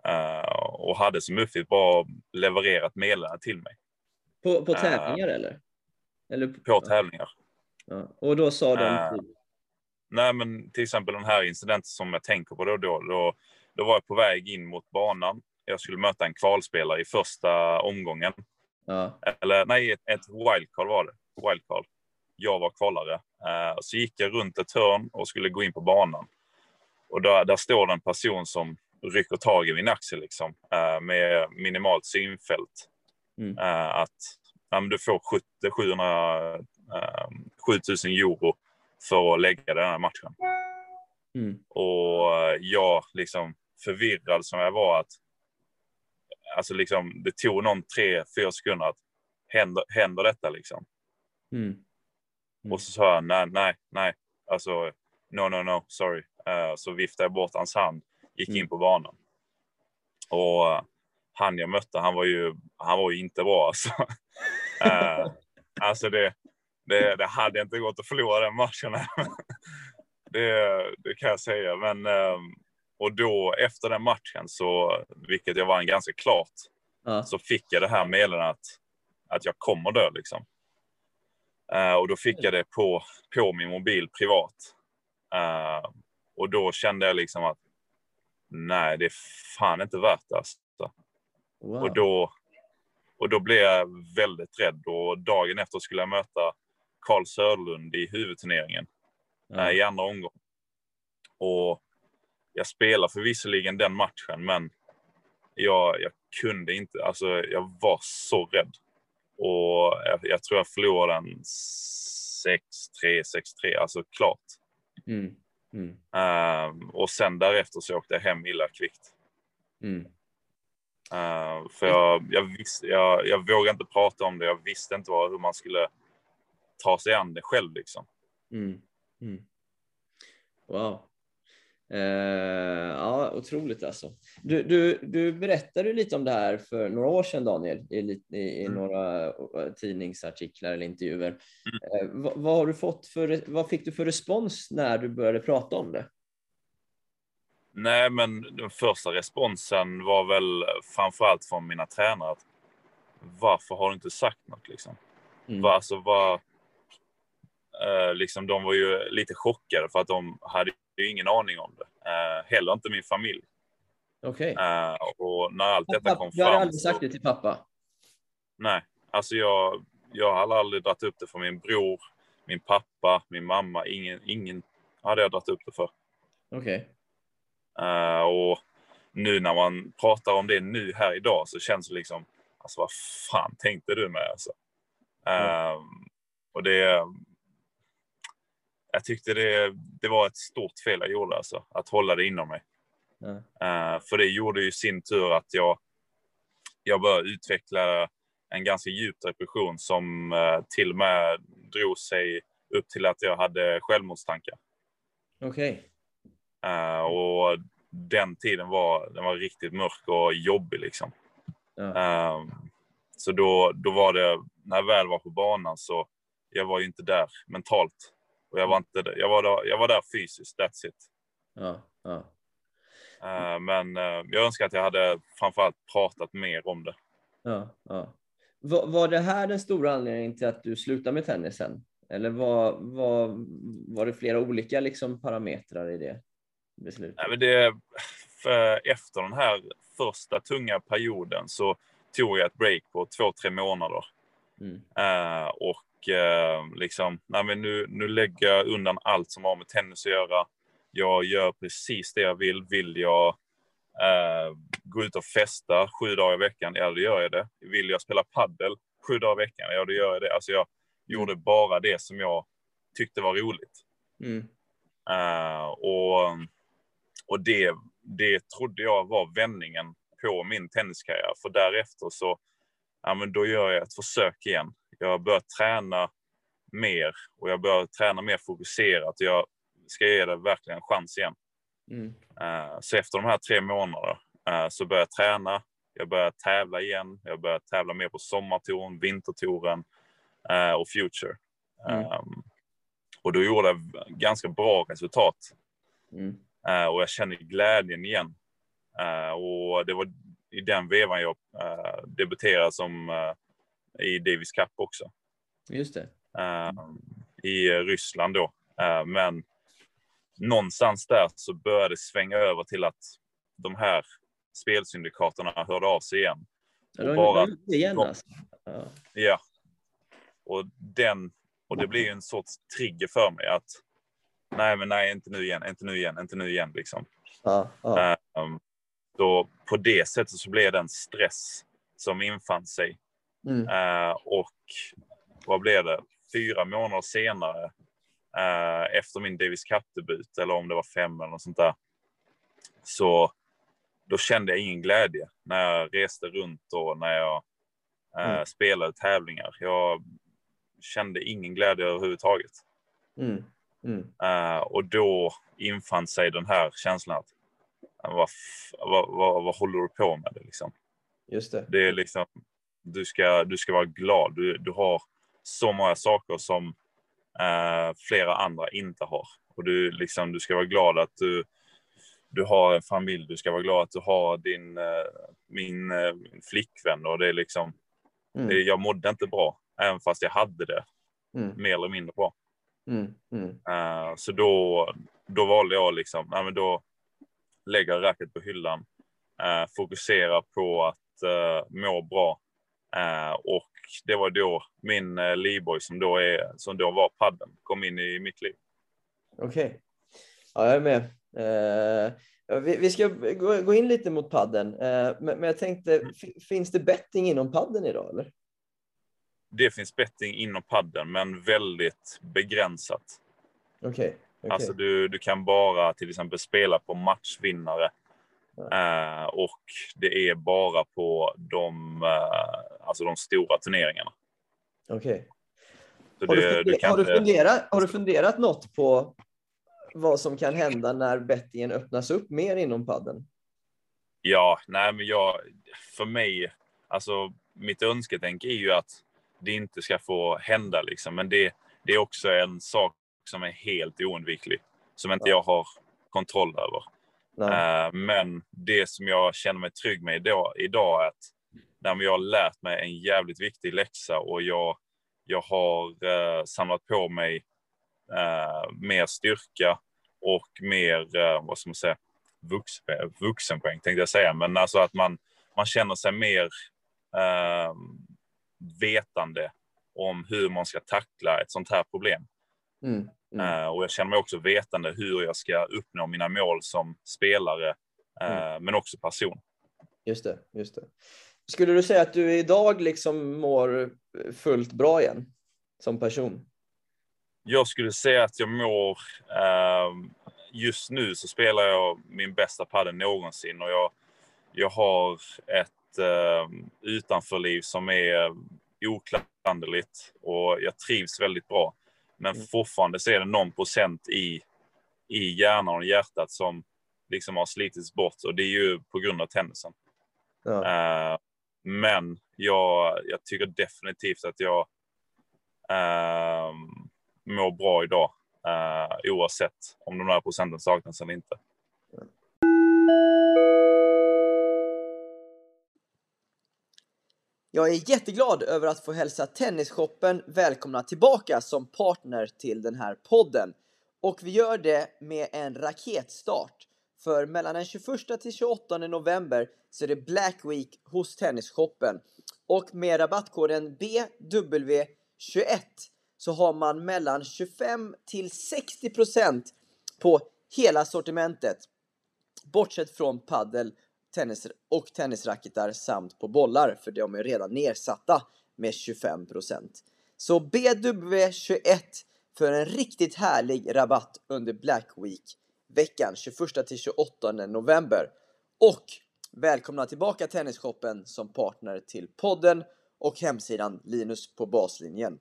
eh, och hade som uppgift bara levererat meddelande till mig. På, på tävlingar uh, eller? eller? På tävlingar. Ja. Och då sa de? Nej, men till exempel den här incidenten som jag tänker på då, då, då, då var jag på väg in mot banan. Jag skulle möta en kvalspelare i första omgången. Ja. Eller nej, ett, ett wildcard var det. Wildcard. Jag var kvalare. Uh, så gick jag runt ett hörn och skulle gå in på banan. Och där, där står det en person som rycker tag i min axel liksom, uh, med minimalt synfält. Mm. Uh, att ja, du får 70, 700, uh, 7000 euro för att lägga den här matchen. Mm. Och uh, jag, liksom förvirrad som jag var, att alltså liksom, det tog någon tre, fyra sekunder att händer, händer detta liksom? Mm. Mm. Och så sa jag nej, nej, nej, alltså no, no, no, sorry. Uh, så viftade jag bort hans hand, gick in mm. på banan. Och han jag mötte, han var ju, han var ju inte bra alltså. uh, alltså det, det, det, hade inte gått att förlora den matchen. det, det kan jag säga. Men, um, och då efter den matchen, så, vilket jag vann ganska klart, uh. så fick jag det här meddelandet att, att jag kommer dö. Liksom. Uh, och då fick jag det på, på min mobil privat. Uh, och då kände jag liksom att nej, det är fan inte värt det. Alltså. Wow. Och, då, och då blev jag väldigt rädd och dagen efter skulle jag möta Karl Söderlund i huvudturneringen mm. i andra omgång. Och jag spelade förvisserligen den matchen, men jag, jag kunde inte, alltså jag var så rädd. Och jag, jag tror jag förlorade den 6-3, 6-3, alltså klart. Mm. Mm. Um, och sen därefter så åkte jag hem illa kvickt. Mm. Uh, för jag, jag, visste, jag, jag vågade inte prata om det. Jag visste inte vad, hur man skulle ta sig an det själv. Liksom. Mm. Mm. Wow. Uh, ja, otroligt alltså. Du, du, du berättade lite om det här för några år sedan Daniel i, i, i mm. några eh, tidningsartiklar eller intervjuer. Uh, vad, vad, har du fått för, vad fick du för respons när du började prata om det? Nej, men den första responsen var väl framförallt från mina tränare. Att, varför har du inte sagt något liksom? Mm. Var, alltså, var, eh, liksom, de var ju lite chockade för att de hade ju ingen aning om det. Eh, heller inte min familj. Okej. Okay. Eh, och när allt detta kom fram. Du hade aldrig sagt det till pappa? Nej, alltså jag, jag hade aldrig dragit upp det för min bror, min pappa, min mamma. Ingen, ingen hade jag dragit upp det för. Okej. Okay. Uh, och nu när man pratar om det nu här idag så känns det liksom, alltså vad fan tänkte du med alltså? Mm. Och det, jag tyckte det, det var ett stort fel jag gjorde alltså, att hålla det inom mig. Mm. Uh, för det gjorde ju sin tur att jag, jag började utveckla en ganska djup depression som uh, till och med drog sig upp till att jag hade självmordstankar. Okej. Okay. Uh, och den tiden var, den var riktigt mörk och jobbig liksom. Um, så då, då var det, när jag väl var på banan så, jag var ju inte där mentalt. Och jag var inte jag var där, jag var där fysiskt, that's it. Ja, ja. Uh, men uh, jag önskar att jag hade framförallt pratat mer om det. Ja, ja. Var, var det här den stora anledningen till att du slutade med tennisen? Eller var, var, var det flera olika liksom parametrar i det beslutet? Nej, men det, efter den här första tunga perioden så tog jag ett break på två, tre månader. Mm. Uh, och uh, liksom, nej, men nu, nu lägger jag undan allt som har med tennis att göra. Jag gör precis det jag vill. Vill jag uh, gå ut och festa sju dagar i veckan? Ja, då gör jag det. Vill jag spela paddel sju dagar i veckan? Ja, då gör jag det. Alltså jag gjorde bara det som jag tyckte var roligt. Mm. och och det, det trodde jag var vändningen på min tenniskarriär. För därefter så, ja men då gör jag ett försök igen. Jag börjar träna mer och jag börjar träna mer fokuserat. Jag ska ge det verkligen en chans igen. Mm. Uh, så efter de här tre månaderna uh, så börjar jag träna. Jag börjar tävla igen. Jag börjar tävla mer på sommartouren, vintertouren uh, och future. Mm. Um, och då gjorde jag ganska bra resultat. Mm. Och jag känner glädjen igen. Och det var i den vevan jag debuterade som i Davis Cup också. Just det. I Ryssland då. men någonstans där så började det svänga över till att de här spelsyndikaterna hörde av sig igen. Ja, och bara, igen alltså. ja. ja. Och, den, och det blir en sorts trigger för mig att nej, men nej, inte nu igen, inte nu igen, inte nu igen liksom. Ja, ja. Um, då på det sättet så blev det en stress som infann sig. Mm. Uh, och vad blev det? Fyra månader senare, uh, efter min Davis Cup-debut, eller om det var fem eller något sånt där, så då kände jag ingen glädje när jag reste runt och när jag uh, mm. spelade tävlingar. Jag kände ingen glädje överhuvudtaget. Mm. Mm. Uh, och då infann sig den här känslan att vad, vad, vad, vad håller du på med? Det, liksom? Just det. det är liksom, du ska, du ska vara glad. Du, du har så många saker som uh, flera andra inte har. Och du, liksom, du ska vara glad att du, du har en familj. Du ska vara glad att du har din uh, min, min flickvän. Och det är liksom, Mm. jag mådde inte bra, även fast jag hade det Mm. mer eller mindre bra. Mm. Uh, så då, då valde jag liksom, nej men då lägger jag racket på hyllan, uh, fokusera på att uh, må bra. Och det var då min uh, livboj som då, är, som då var padden kom in i mitt liv. Okej, okay. ja, jag är med. Vi, vi, ska gå, gå in lite mot padden, men, men jag tänkte, finns det betting inom padden idag eller? det finns betting inom padden, men väldigt begränsat. Okej. Okay, okay. Alltså du, du kan bara till exempel spela på matchvinnare. Eh, och det är bara på de, eh, alltså de stora turneringarna. Okej. Okay. Har, du har, du funderat, har du funderat något på vad som kan hända när bettingen öppnas upp mer inom padden? Ja, nej men jag, för mig, alltså mitt önsketänk är ju att det inte ska få hända liksom. Men det, det är också en sak som är helt oundviklig. Som inte ja. jag har kontroll över. Uh, men det som jag känner mig trygg med idag, idag är att när jag har lärt mig en jävligt viktig läxa och jag, jag har uh, samlat på mig uh, mer styrka och mer, vad ska man säga, vux, vuxenpoäng tänkte jag säga. Men alltså att man, man känner sig mer vetande om hur man ska tackla ett sånt här problem. Mm, mm. Uh, och jag känner mig också vetande hur jag ska uppnå mina mål som spelare, mm. men också person. Just det, just det. Skulle du säga att du idag liksom mår fullt bra igen som person? Jag skulle säga att jag mår... Uh, just nu så spelar jag min bästa padel någonsin och jag, jag har ett utanförliv som är oklanderligt och jag trivs väldigt bra. Men Mm. fortfarande så är det någon procent i, i hjärnan och hjärtat som liksom har slitits bort och det är ju på grund av tennisen. Ja. Eh, men jag, jag tycker definitivt att jag eh, mår bra idag. Eh, oavsett om de där procenten saknas eller inte. Jag är jätteglad över att få hälsa Tennisshoppen välkomna tillbaka som partner till den här podden. Och vi gör det med en raketstart. För mellan den 21 till 28 november så är det Black Week hos Tennisshoppen. Och med rabattkoden BW21 så har man mellan 25 till 60% på hela sortimentet. Bortsett från paddel tennis och tennisracketar samt på bollar för de är redan nedsatta med 25%. Så BW21 för en riktigt härlig rabatt under Black Week veckan 21 till 28 november. Och välkomna tillbaka Tennisshoppen som partner till podden och hemsidan Linus på baslinjen.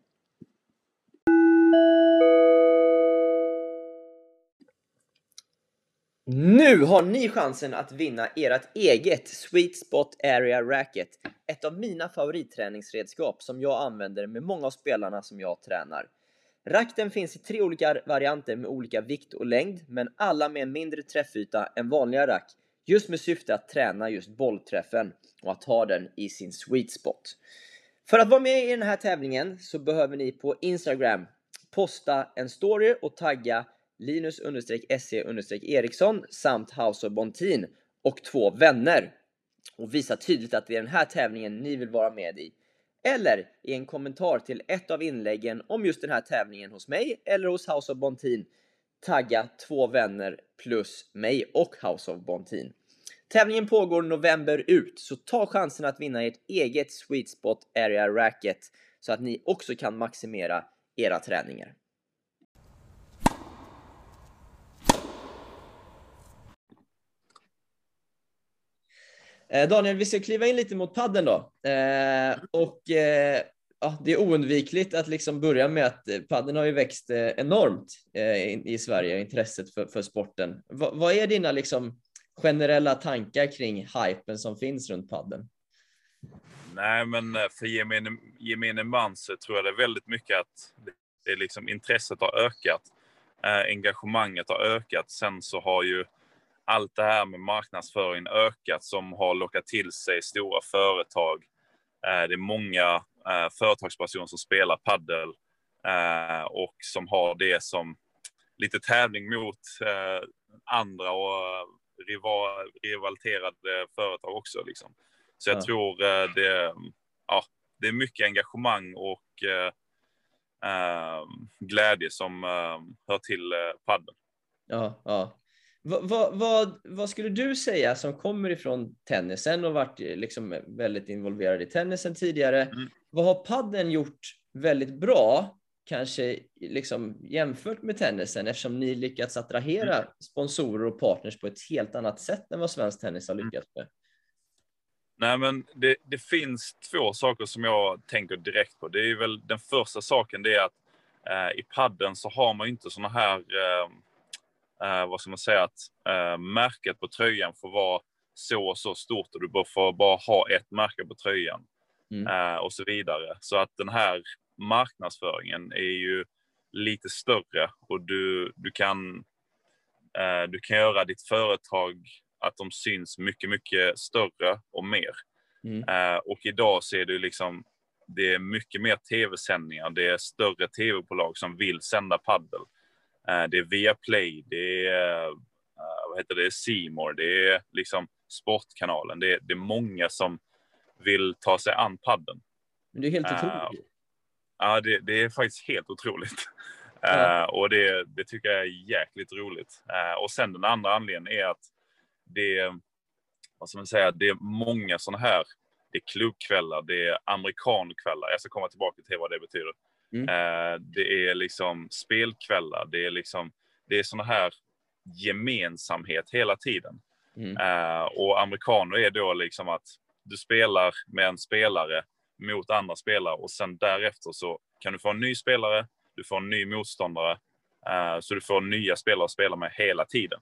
Nu har ni chansen att vinna ert eget Sweet Spot Area Racket. Ett av mina favoritträningsredskap som jag använder med många av spelarna som jag tränar. Rakten finns i tre olika varianter med olika vikt och längd, men alla med en mindre träffyta än vanliga rack. Just med syfte att träna just bollträffen och att ha den i sin sweet spot. För att vara med i den här tävlingen så behöver ni på Instagram posta en story och tagga Linus-SE-Eriksson samt House of Bontin och två vänner och visa tydligt att det är den här tävlingen ni vill vara med i. Eller i en kommentar till ett av inläggen om just den här tävlingen hos mig eller hos House of Bontin tagga två vänner plus mig och House of Bontin. Tävlingen pågår november ut, så ta chansen att vinna ert eget Sweet Spot Area Racket så att ni också kan maximera era träningar. Eh, Daniel, vi ska kliva in lite mot padden då. Eh, och ja, det är oundvikligt att liksom börja med att padden har ju växt enormt i Sverige, intresset för, för sporten. V vad är dina liksom generella tankar kring hypen som finns runt padden? Nej, men för gemene, gemene man så tror jag det är väldigt mycket att det är liksom intresset har ökat. engagemanget har ökat. Sen så har ju allt det här med marknadsföringen ökat som har lockat till sig stora företag. Eh, det är många eh, företagspersoner som spelar paddel eh, och som har det som lite tävling mot andra och rivaliterade företag också. Liksom. Så jag ja. tror det, ja, det är mycket engagemang och glädje som hör till padden. Ja, ja. Vad, vad, vad, skulle du säga som kommer ifrån tennisen och varit liksom väldigt involverad i tennisen tidigare? Mm. Vad har padden gjort väldigt bra, kanske liksom jämfört med tennisen, eftersom ni lyckats attrahera mm. sponsorer och partners på ett helt annat sätt än vad svensk tennis har mm. lyckats med? Nej, men det, det, finns två saker som jag tänker direkt på. Det är väl den första saken, det är att eh, i padden så har man inte såna här eh, eh, vad ska man säga, att eh, märket på tröjan får vara så och så stort och du får bara ha ett märke på tröjan mm. eh, och så vidare. Så att den här marknadsföringen är ju lite större och du, du, kan, eh, du kan göra ditt företag att de syns mycket, mycket större och mer. Mm. Eh, och idag ser du liksom det är mycket mer tv-sändningar, det är större tv-bolag som vill sända paddel. Eh, det är Viaplay, det är, eh, vad heter det, Simor, det är liksom Sportkanalen. Det är, det är många som vill ta sig an padden. Men det är helt uh, otroligt. Ja, det, det, är faktiskt helt otroligt. Ja. Och det, det, tycker jag är jäkligt roligt. Och sen den andra anledningen är att det, vad ska man säga, det är många sådana här, det är klubbkvällar, det är amerikankvällar. Jag ska komma tillbaka till vad det betyder. Mm. Eh, det är liksom spelkvällar, det är liksom, det är såna här gemensamhet hela tiden. Mm. Eh, och amerikaner är då liksom att du spelar med en spelare mot andra spelare och sen därefter så kan du få en ny spelare, du får en ny motståndare, eh, så du får nya spelare att spela med hela tiden.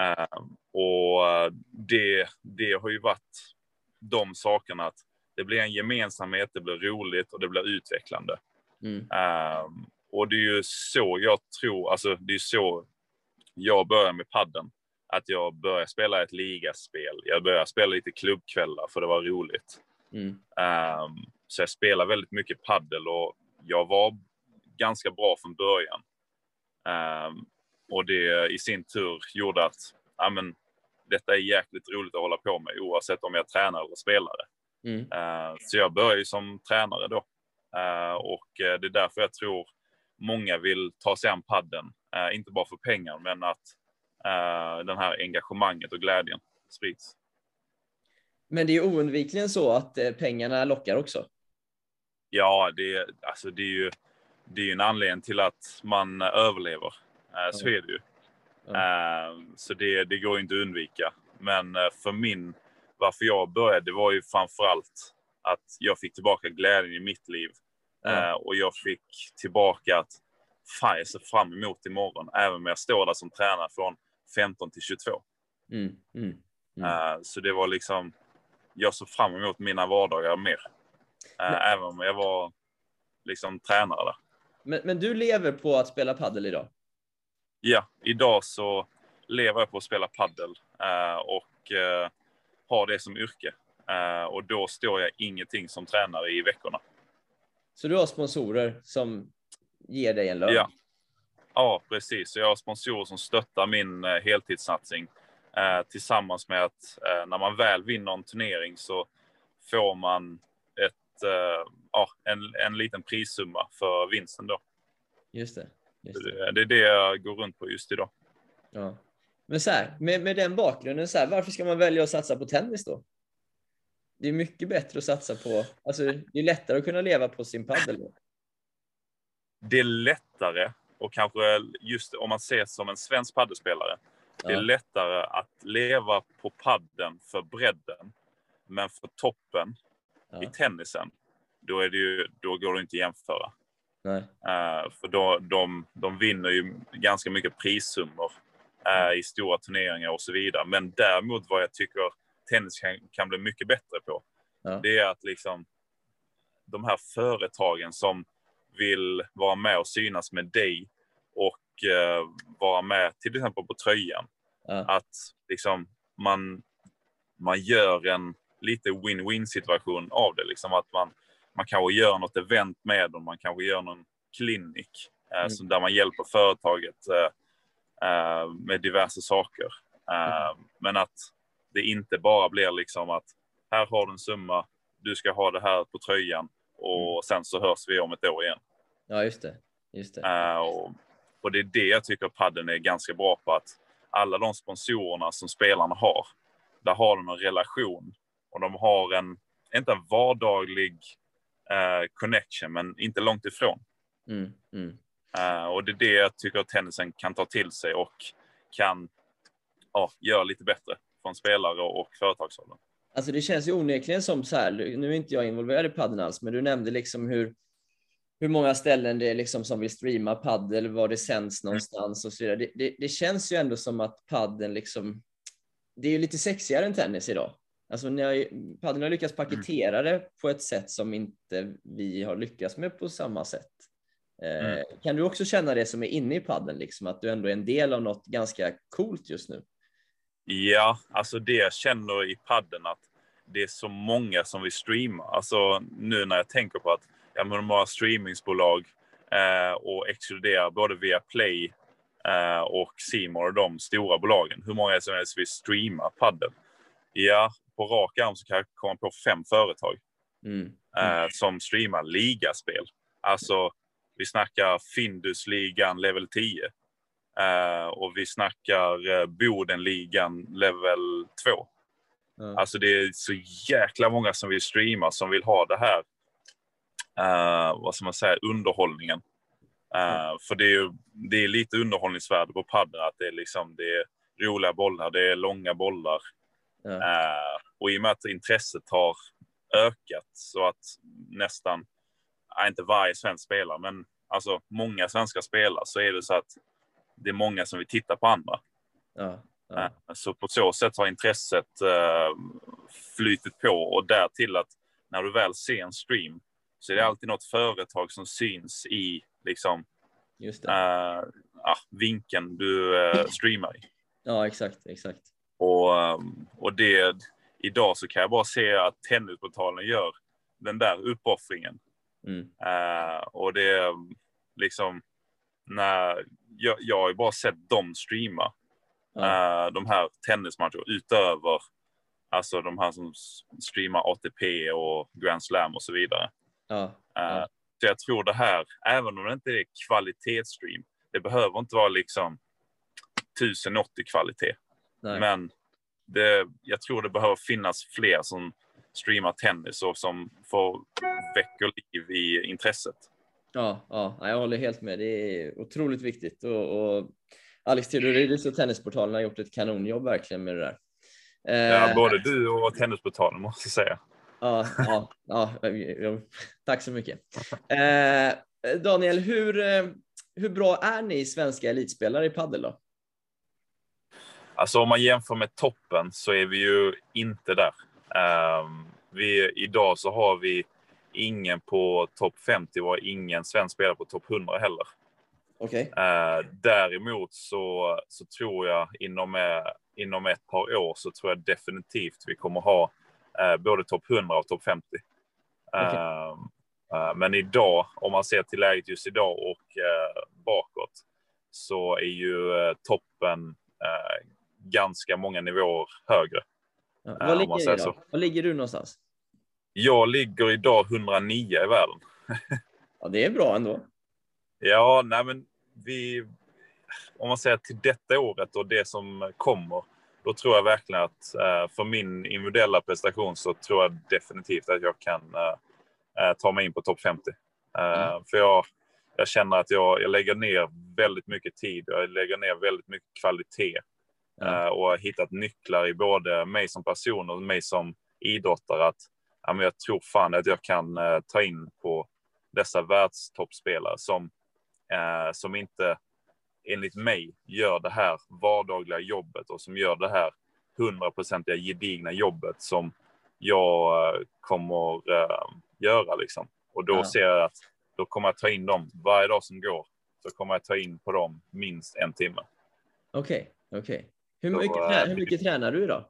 Ehm, och det, det har ju varit de sakerna att det blir en gemensamhet, det blir roligt och det blir utvecklande. Mm. Ehm, och det är ju så jag tror, alltså det är så jag börjar med padden. Att jag börjar spela ett ligaspel. Jag börjar spela lite klubbkvällar för det var roligt. Mm. Ehm, så jag spelar väldigt mycket paddel och jag var ganska bra från början. Ehm, och det i sin tur gjorde att ja, men, detta är jäkligt roligt att hålla på med oavsett om jag tränar eller spelar det. Mm. Eh, Så jag började ju som tränare då. Eh, Och eh, det är därför jag tror många vill ta sig an padden. Eh, Inte bara för pengar, men att eh, den här engagemanget och glädjen sprids. Men det är oundvikligen så att pengarna lockar också. Ja, det, är- alltså det är ju det är en anledning till att man överlever. Så är det ju. Eh, Så det, det går inte att undvika. Men för min, varför jag började, det var ju framför allt att jag fick tillbaka glädjen i mitt liv. Ja. Eh, och jag fick tillbaka att fan, jag ser fram emot imorgon, även om jag står där som tränare från 15 till 22. Mm. Mm. Mm. Eh, så det var liksom, jag såg fram emot mina vardagar mer. Men- Även om jag var liksom tränare där. Men, men du lever på att spela paddel idag? Ja, idag så lever jag på att spela paddel och har det som yrke. Eh, och då står jag ingenting som tränare i veckorna. Så du har sponsorer som ger dig en lön? Ja. Ja, precis. Så jag har sponsorer som stöttar min eh, heltidssatsning eh, tillsammans med att när man väl vinner en turnering så får man ett, ja, en, en liten prissumma för vinsten då. Just det. Just det. Det, det är det jag går runt på just idag. Ja. Men så här, med, med den bakgrunden, så här, varför ska man välja att satsa på tennis då? Det är mycket bättre att satsa på, alltså det är lättare att kunna leva på sin paddel. då. Det är lättare och kanske just om man ser som en svensk paddelspelare. Det är Ja. lättare att leva på padden för bredden. Men för toppen i Ja. tennisen, då, är det ju, då går det inte att jämföra. Eh, för då, de, de vinner ju ganska mycket prissummor eh, i stora turneringar och så vidare. Men däremot vad jag tycker tennis kan, kan bli mycket bättre på, Ja. det är att liksom de här företagen som vill vara med och synas med dig och eh, vara med till exempel på tröjan. Ja. Att liksom man, man gör en lite win-win situation av det. Liksom att man, man kanske gör något event med dem, man kanske gör någon klinik eh, Mm. där man hjälper företaget eh, eh, med diverse saker. Eh, Men att det inte bara blir liksom att här har du en summa, du ska ha det här på tröjan och sen så hörs vi om ett år igen. ja, just det. Just det. Eh, och, och det är det jag tycker padden är ganska bra på. Att alla de sponsorerna som spelarna har, där har de en relation. Och de har en, inte en vardaglig eh, connection, men inte långt ifrån. Mm. Mm. Eh, och det är det jag tycker att tennisen kan ta till sig och kan ja, göra lite bättre från spelare och företagshåll. Alltså det känns ju onekligen som så här, nu är inte jag involverad i padden alls, men du nämnde liksom hur, hur många ställen det är liksom som vill streama paddel, var det sänds någonstans och så vidare. Det, det, det känns ju ändå som att padden liksom, det är ju lite sexigare än tennis idag. Alltså har padden har lyckats paketera det på ett sätt som inte vi har lyckats med på samma sätt. Eh, Mm. Kan du också känna det som är inne i padden, liksom, att du ändå är en del av något ganska coolt just nu? Ja, alltså det jag känner i padden att det är så många som vill streama. Alltså nu när jag tänker på att ja, men de har streamingsbolag eh, och exkluderar både via Play eh, och More och de stora bolagen. Hur många som helst vill streama padden? Ja, på rak arm så kan jag komma på fem företag Mm. eh, som streamar ligaspel. Alltså, vi snackar Findusligan level 10. Eh, och vi snackar eh, Bodenligan level 2. Ja. Alltså det är så jäkla många som vill streama, som vill ha det här, eh, vad ska man säga, underhållningen. Eh, För det är ju det är lite underhållningsvärde på padden, att det är liksom, det är roliga bollar, det är långa bollar. Ja. Eh, och i och med att intresset har ökat så att nästan, inte varje svensk spelare, men alltså många svenska spelare så är det så att det är många som vill titta på andra. Ja, ja. Eh, Så på så sätt har intresset eh, flytit på och därtill att när du väl ser en stream så är det alltid något företag som syns i liksom Just det. ah, vinkeln du streamar i. Ja, exakt, exakt. Och, ehm, och det, idag så kan jag bara se att Tennisportalen gör den där uppoffringen. Mm. Eh, och det är liksom, när, jag, jag har ju bara sett dem streama Ja, eh, de här tennismatcherna utöver alltså de här som streamar ATP och Grand Slam och så vidare. ja, Ja. Så jag tror det här, även om det inte är kvalitetsstream, det behöver inte vara liksom 1080 kvalitet. nej. Men det, jag tror det behöver finnas fler som streamar tennis och som får väcker liv i intresset. Ja, ja, jag håller helt med. Det är otroligt viktigt och, och Alex Theodoridis och Tennisportalen har gjort ett kanonjobb verkligen med det där. Ja, Eh, både du och Tennisportalen måste jag säga. Ja, ja, ja, ja, tack så mycket. Eh, Daniel, hur, eh, hur bra är ni svenska elitspelare i padel då? Alltså om man jämför med toppen så är vi ju inte där. Ehm, vi, idag så har vi ingen på topp 50 och ingen svensk spelare på topp 100 heller. Okej. Eh, däremot så, så tror jag inom, eh, inom ett par år så tror jag definitivt vi kommer ha eh, både topp 100 och topp 50. Okej. Eh, eh, men idag, om man ser till läget just idag och bakåt, så är ju toppen ganska många nivåer högre. Ja, om ligger så. vad ligger du någonstans? Jag ligger idag 109 i världen. Ja, det är bra ändå. Ja, nej men vi... Om man säger till detta året och det som kommer, då tror jag verkligen att eh, för min individuella prestation så tror jag definitivt att jag kan eh, eh, ta mig in på topp 50. Eh, Mm. För jag, jag känner att jag, jag lägger ner väldigt mycket tid och jag lägger ner väldigt mycket kvalitet eh, och har hittat nycklar i både mig som person och mig som idrottare att ja, men jag tror fan att jag kan eh, ta in på dessa världstoppspelare som, eh, som inte enligt mig gör det här vardagliga jobbet och som gör det här hundraprocentiga gedigna jobbet som jag eh, kommer eh, göra liksom. Och då Ja. ser jag att då kommer jag ta in dem varje dag som går. Så kommer jag ta in på dem minst en timme. Okej, okej. Hur, Då, mycket, eh, hur mycket tränar du idag?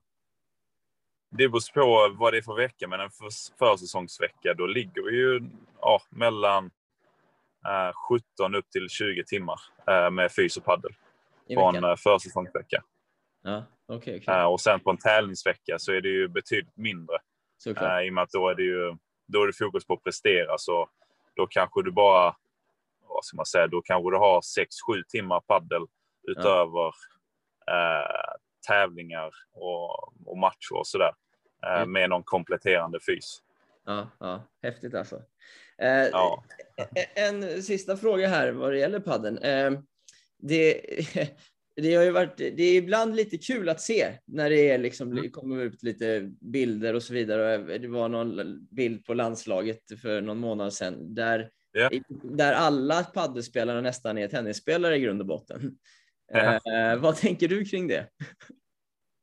Det beror på vad det är för vecka, men en för, försäsongsvecka då ligger vi ju ja, mellan eh, 17 upp till 20 timmar eh, med fys och paddel på en eh, försäsongsvecka. Ja, okej, okej. Eh, och sen på en tävlingsvecka så är det ju betydligt mindre. Såklart. Eh, I och med att då är det ju då är det fokus på att prestera. Så då kanske du bara, vad ska man säga, då kanske du har 6-7 timmar paddel utöver eh, tävlingar och, och matcher och sådär. Eh, Mm. med någon kompletterande fys. Ja, ja, häftigt alltså. Eh, Ja. En sista fråga här vad det gäller padden. Eh, det, det har ju varit, det är ibland lite kul att se när det är liksom, Mm. det kommer ut lite bilder och så vidare. Det var någon bild på landslaget för någon månad sedan där, Ja. där alla paddelspelare nästan är tennisspelare i grund och botten. Eh, vad tänker du kring det?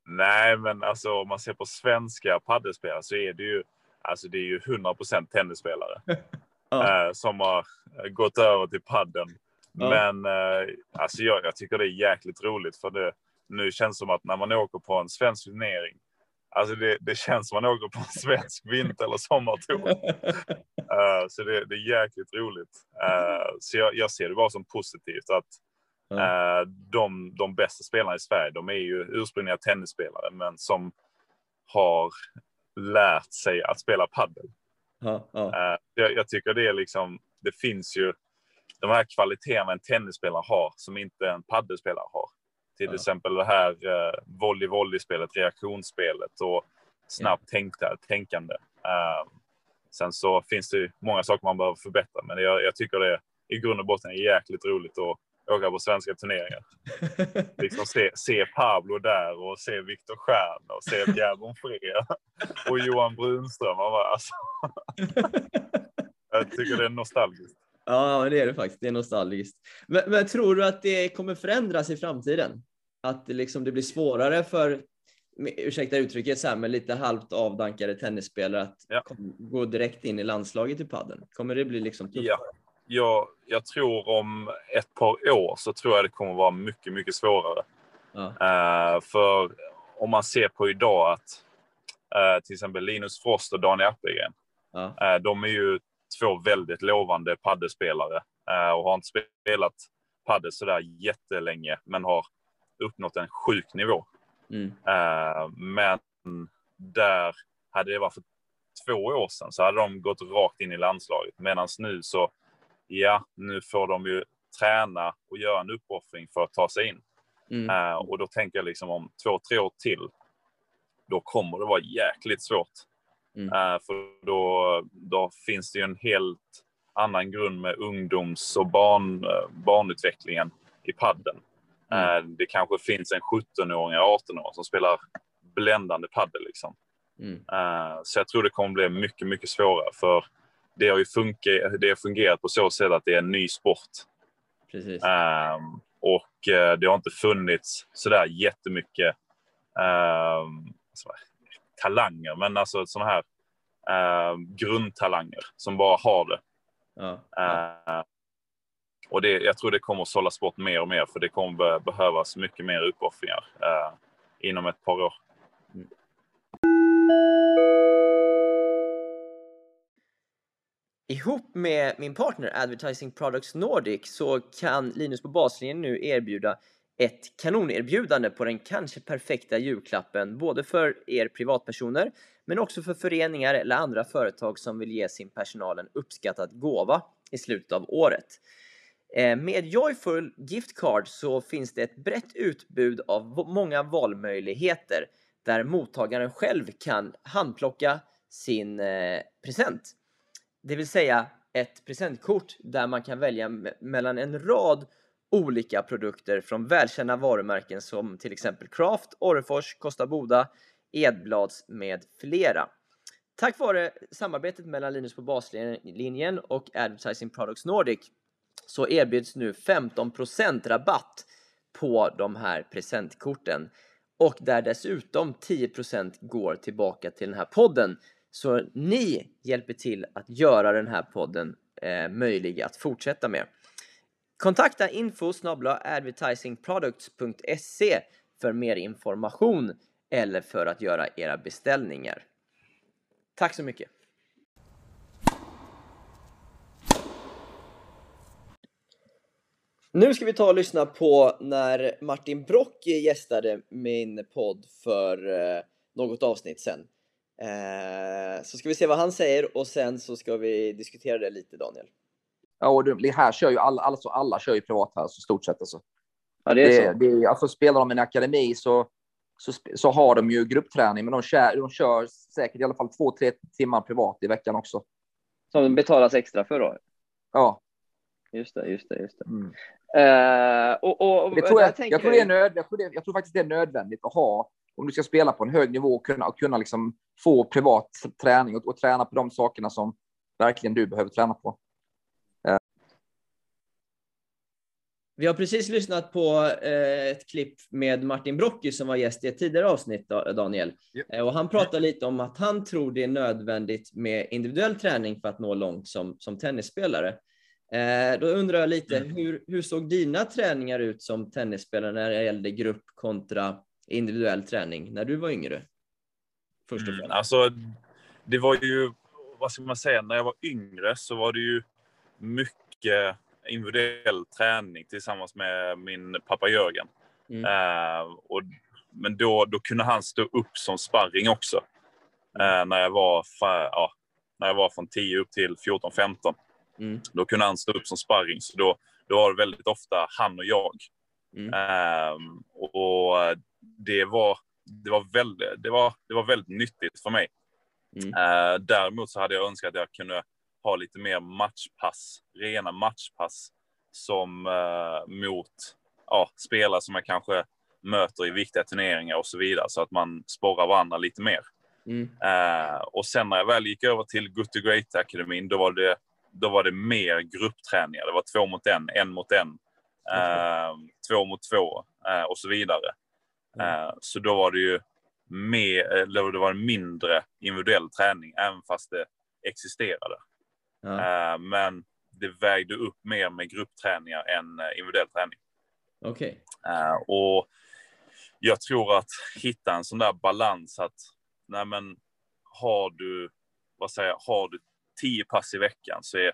Nej, men alltså om man ser på svenska paddelspelare så är det ju, alltså det är ju 100% tennisspelare. Ja. eh, som har gått över till padden. Ja. Men eh, alltså jag, jag tycker det är jäkligt roligt för det nu känns det som att när man åker på en svensk turnering, alltså det, det känns som man åker på en svensk vinter eller sommartour. Eh, så det, det är jäkligt roligt. Eh, så jag, jag ser det bara som positivt att Ja. eh, de, de bästa spelarna i Sverige, de är ju ursprungliga tennisspelare, men som har lärt sig att spela padel. Ja, ja, Eh, jag, jag tycker det är liksom, det finns ju de här kvaliteterna en tennisspelare har som inte en paddelspelare har. Till exempel det här uh, volley-volley-spelet, reaktionsspelet och snabbt tänkta, tänkande. Eh, sen så finns det ju många saker man behöver förbättra, men jag, jag tycker det i grund och botten är jäkligt roligt att åka på svenska turneringar. Liksom se, se Pablo där och se Viktor Stjern och se Pierre Bonfré och Johan Brunström. Man bara, alltså, jag tycker det är nostalgiskt. Ja, men det är det faktiskt. Det är nostalgiskt. Men, men tror du att det kommer förändras i framtiden? att det, liksom, det blir svårare för, ursäkta uttrycket, så här, med lite halvt avdankade tennisspelare att Ja. gå direkt in i landslaget i padden? Kommer det bli liksom tuffare? Ja. Jag, jag tror om ett par år så tror jag det kommer vara mycket, mycket svårare. Ja. Eh, för om man ser på idag att eh, till exempel Linus Frost och Daniel Appelgren, Ja. eh, de är ju två väldigt lovande paddelspelare och har inte spelat padel sådär jättelänge, men har uppnått en sjuk nivå. Mm. Men där hade det varit för två år sedan så hade de gått rakt in i landslaget. Medan nu så, ja, nu får de ju träna och göra en uppoffring för att ta sig in. Mm. Eh, och då tänker jag liksom om två, tre år till, då kommer det vara jäkligt svårt. Mm. Eh, för då, då finns det ju en helt annan grund med ungdoms och barn, eh, barnutvecklingen i padden. Mm. Det kanske finns en 17-åring eller 18-åring som spelar bländande paddel. Liksom. Mm. Så jag tror det kommer bli mycket, mycket svårare. För det har ju funkat, det har fungerat på så sätt att det är en ny sport. Precis. Ehm, och eh, det har inte funnits sådär jättemycket um, talanger, men alltså sådana här ehm, grundtalanger som bara har det. Ja. Eh, och det, jag tror det kommer att sållas bort mer och mer, för det kommer be- behövas mycket mer uppoffringar eh, inom ett par år. Ihop med min partner Advertising Products Nordic så kan Linus på baslinjen nu erbjuda ett kanonerbjudande på den kanske perfekta julklappen både för er privatpersoner men också för föreningar eller andra företag som vill ge sin personal en uppskattad gåva i slutet av året. Eh, med Joyful Gift Card så finns det ett brett utbud av många valmöjligheter där mottagaren själv kan handplocka sin eh, present. Det vill säga ett presentkort där man kan välja mellan en rad olika produkter från välkända varumärken som till exempel Craft, Orrefors, Kosta Boda, Edblads med flera. Tack vare samarbetet mellan Linus på baslinjen och Advertising Products Nordic så erbjuds nu 15% rabatt på de här presentkorten och där dessutom 10% går tillbaka till den här podden. Så ni hjälper till att göra den här podden eh, möjlig att fortsätta med. Kontakta info advertisingproducts.se för mer information eller för att göra era beställningar. Tack så mycket! Nu ska vi ta och lyssna på när Martin Brock gästade min podd för eh, något avsnitt sen. Eh, så ska vi se vad han säger och sen så ska vi diskutera det lite Daniel. Ja, och det här kör ju alla, alltså alla kör ju privat här, så stort sett. Alltså. Ja, det är Det, så. det, alltså, spelar de i en akademi så, så, så har de ju gruppträning, men de kör, de kör säkert i alla fall två, tre timmar privat i veckan också. Som betalas extra för då. Ja, Just det, just det, just det. mm. Eh, och, och, och det tror jag, tänker jag, tror det är nöd, jag, tror det, jag tror faktiskt det är nödvändigt att ha om du ska spela på en hög nivå och kunna, och kunna liksom få privat träning och, och träna på de sakerna som verkligen du behöver träna på. Vi har precis lyssnat på eh, ett klipp med Martin Brocki som var gäst i ett tidigare avsnitt, Da- Daniel. Ja. Eh, och han pratar lite om att han tror det är nödvändigt med individuell träning för att nå långt som, som tennisspelare. Eh, då undrar jag lite, Mm. hur, hur såg dina träningar ut som tennisspelare när det gällde grupp kontra individuell träning när du var yngre? Först och Mm, främst. alltså, det var ju, vad ska man säga, när jag var yngre så var det ju mycket individuell träning tillsammans med min pappa Jörgen. Mm. Eh, och, men då, då kunde han stå upp som sparring också. Eh, när, jag var, ja, när jag var från 10 upp till 14-15. Mm. Då kunde han stå upp som sparring. Så då, då var det väldigt ofta han och jag. Mm. Ehm, och det var, det, var väldigt, det, var, det var väldigt nyttigt för mig. Mm. Eh, däremot så hade jag önskat att jag kunde ha lite mer matchpass, rena matchpass som eh, mot ja, spelare som jag kanske möter i viktiga turneringar och så vidare så att man sporrar varandra lite mer. Mm. Eh, och sen när jag väl gick över till Good to Great-akademin, då var det, då var det mer gruppträningar. Det var två mot en, en mot en. eh, två mot två eh, och så vidare. Eh, så då var det ju mer, eller det var mindre individuell träning, även fast det existerade. Ja. Eh, men det vägde upp mer med gruppträningar än eh, individuell träning. Okej. Eh, och jag tror att hitta en sån där balans att, nej men, har du, vad säger jag, har du tio pass i veckan så är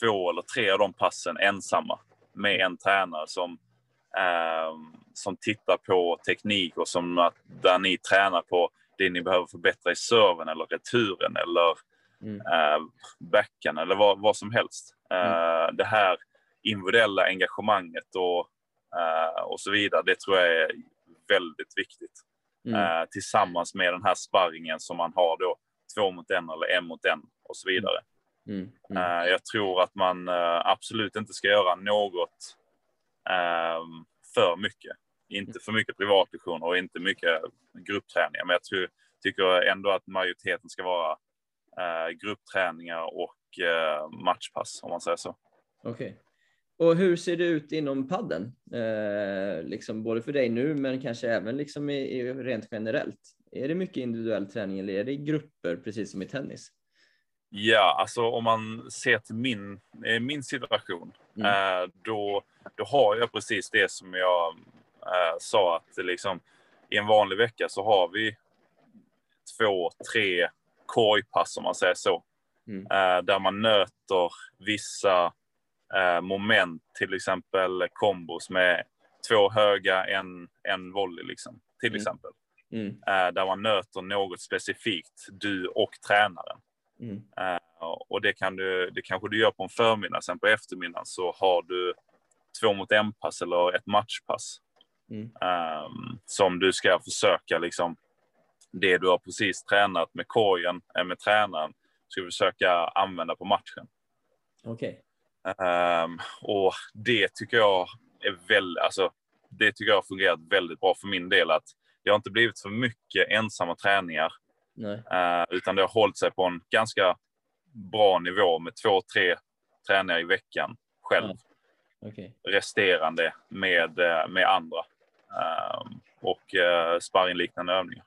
två eller tre av de passen ensamma med en tränare som, eh, som tittar på teknik och som att, där ni tränar på det ni behöver förbättra i serven eller returen eller Mm. eh, backen eller vad, vad som helst. Eh, Det här individuella engagemanget och, eh, och så vidare, det tror jag är väldigt viktigt. Mm. Eh, tillsammans med den här sparringen som man har då, två mot en eller en mot en och så vidare. Mm. Mm. Eh, jag tror att man eh, absolut inte ska göra något för mycket. Inte för mycket privatlektioner och inte mycket gruppträningar. Men jag tror, tycker ändå att majoriteten ska vara eh, gruppträningar och eh, matchpass, om man säger så. Okej. Och hur ser det ut inom padden? Eh, liksom både för dig nu, men kanske även liksom i, i rent generellt. Är det mycket individuell träning eller är det grupper, precis som i tennis? Ja, alltså om man ser till min, eh, min situation, Mm. eh, då, då har jag precis det som jag eh, sa att liksom, i en vanlig vecka så har vi två, tre korgpass om man säger så. Mm. Eh, där man nöter vissa eh, moment, till exempel kombos med två höga, en, en volley liksom, till Mm. exempel. Mm. Eh, där man nöter något specifikt, du och tränaren. Mm. Eh, och det, kan du, det kanske du gör på en förmiddag, sen på eftermiddagen så har du två mot en pass eller ett matchpass. Mm. ehm, som du ska försöka liksom, det du har precis tränat med korgen, eh, med tränaren, ska du försöka använda på matchen. Okej. Ehm, och det tycker jag är väldigt, alltså, det tycker jag har fungerat väldigt bra för min del. att Det har inte blivit för mycket ensamma träningar, eh, utan det har hållit sig på en ganska bra nivå med två, tre träningar i veckan själv. Okej. Resterande med, eh, med andra. Ehm, och uh, sparringliknande övningar.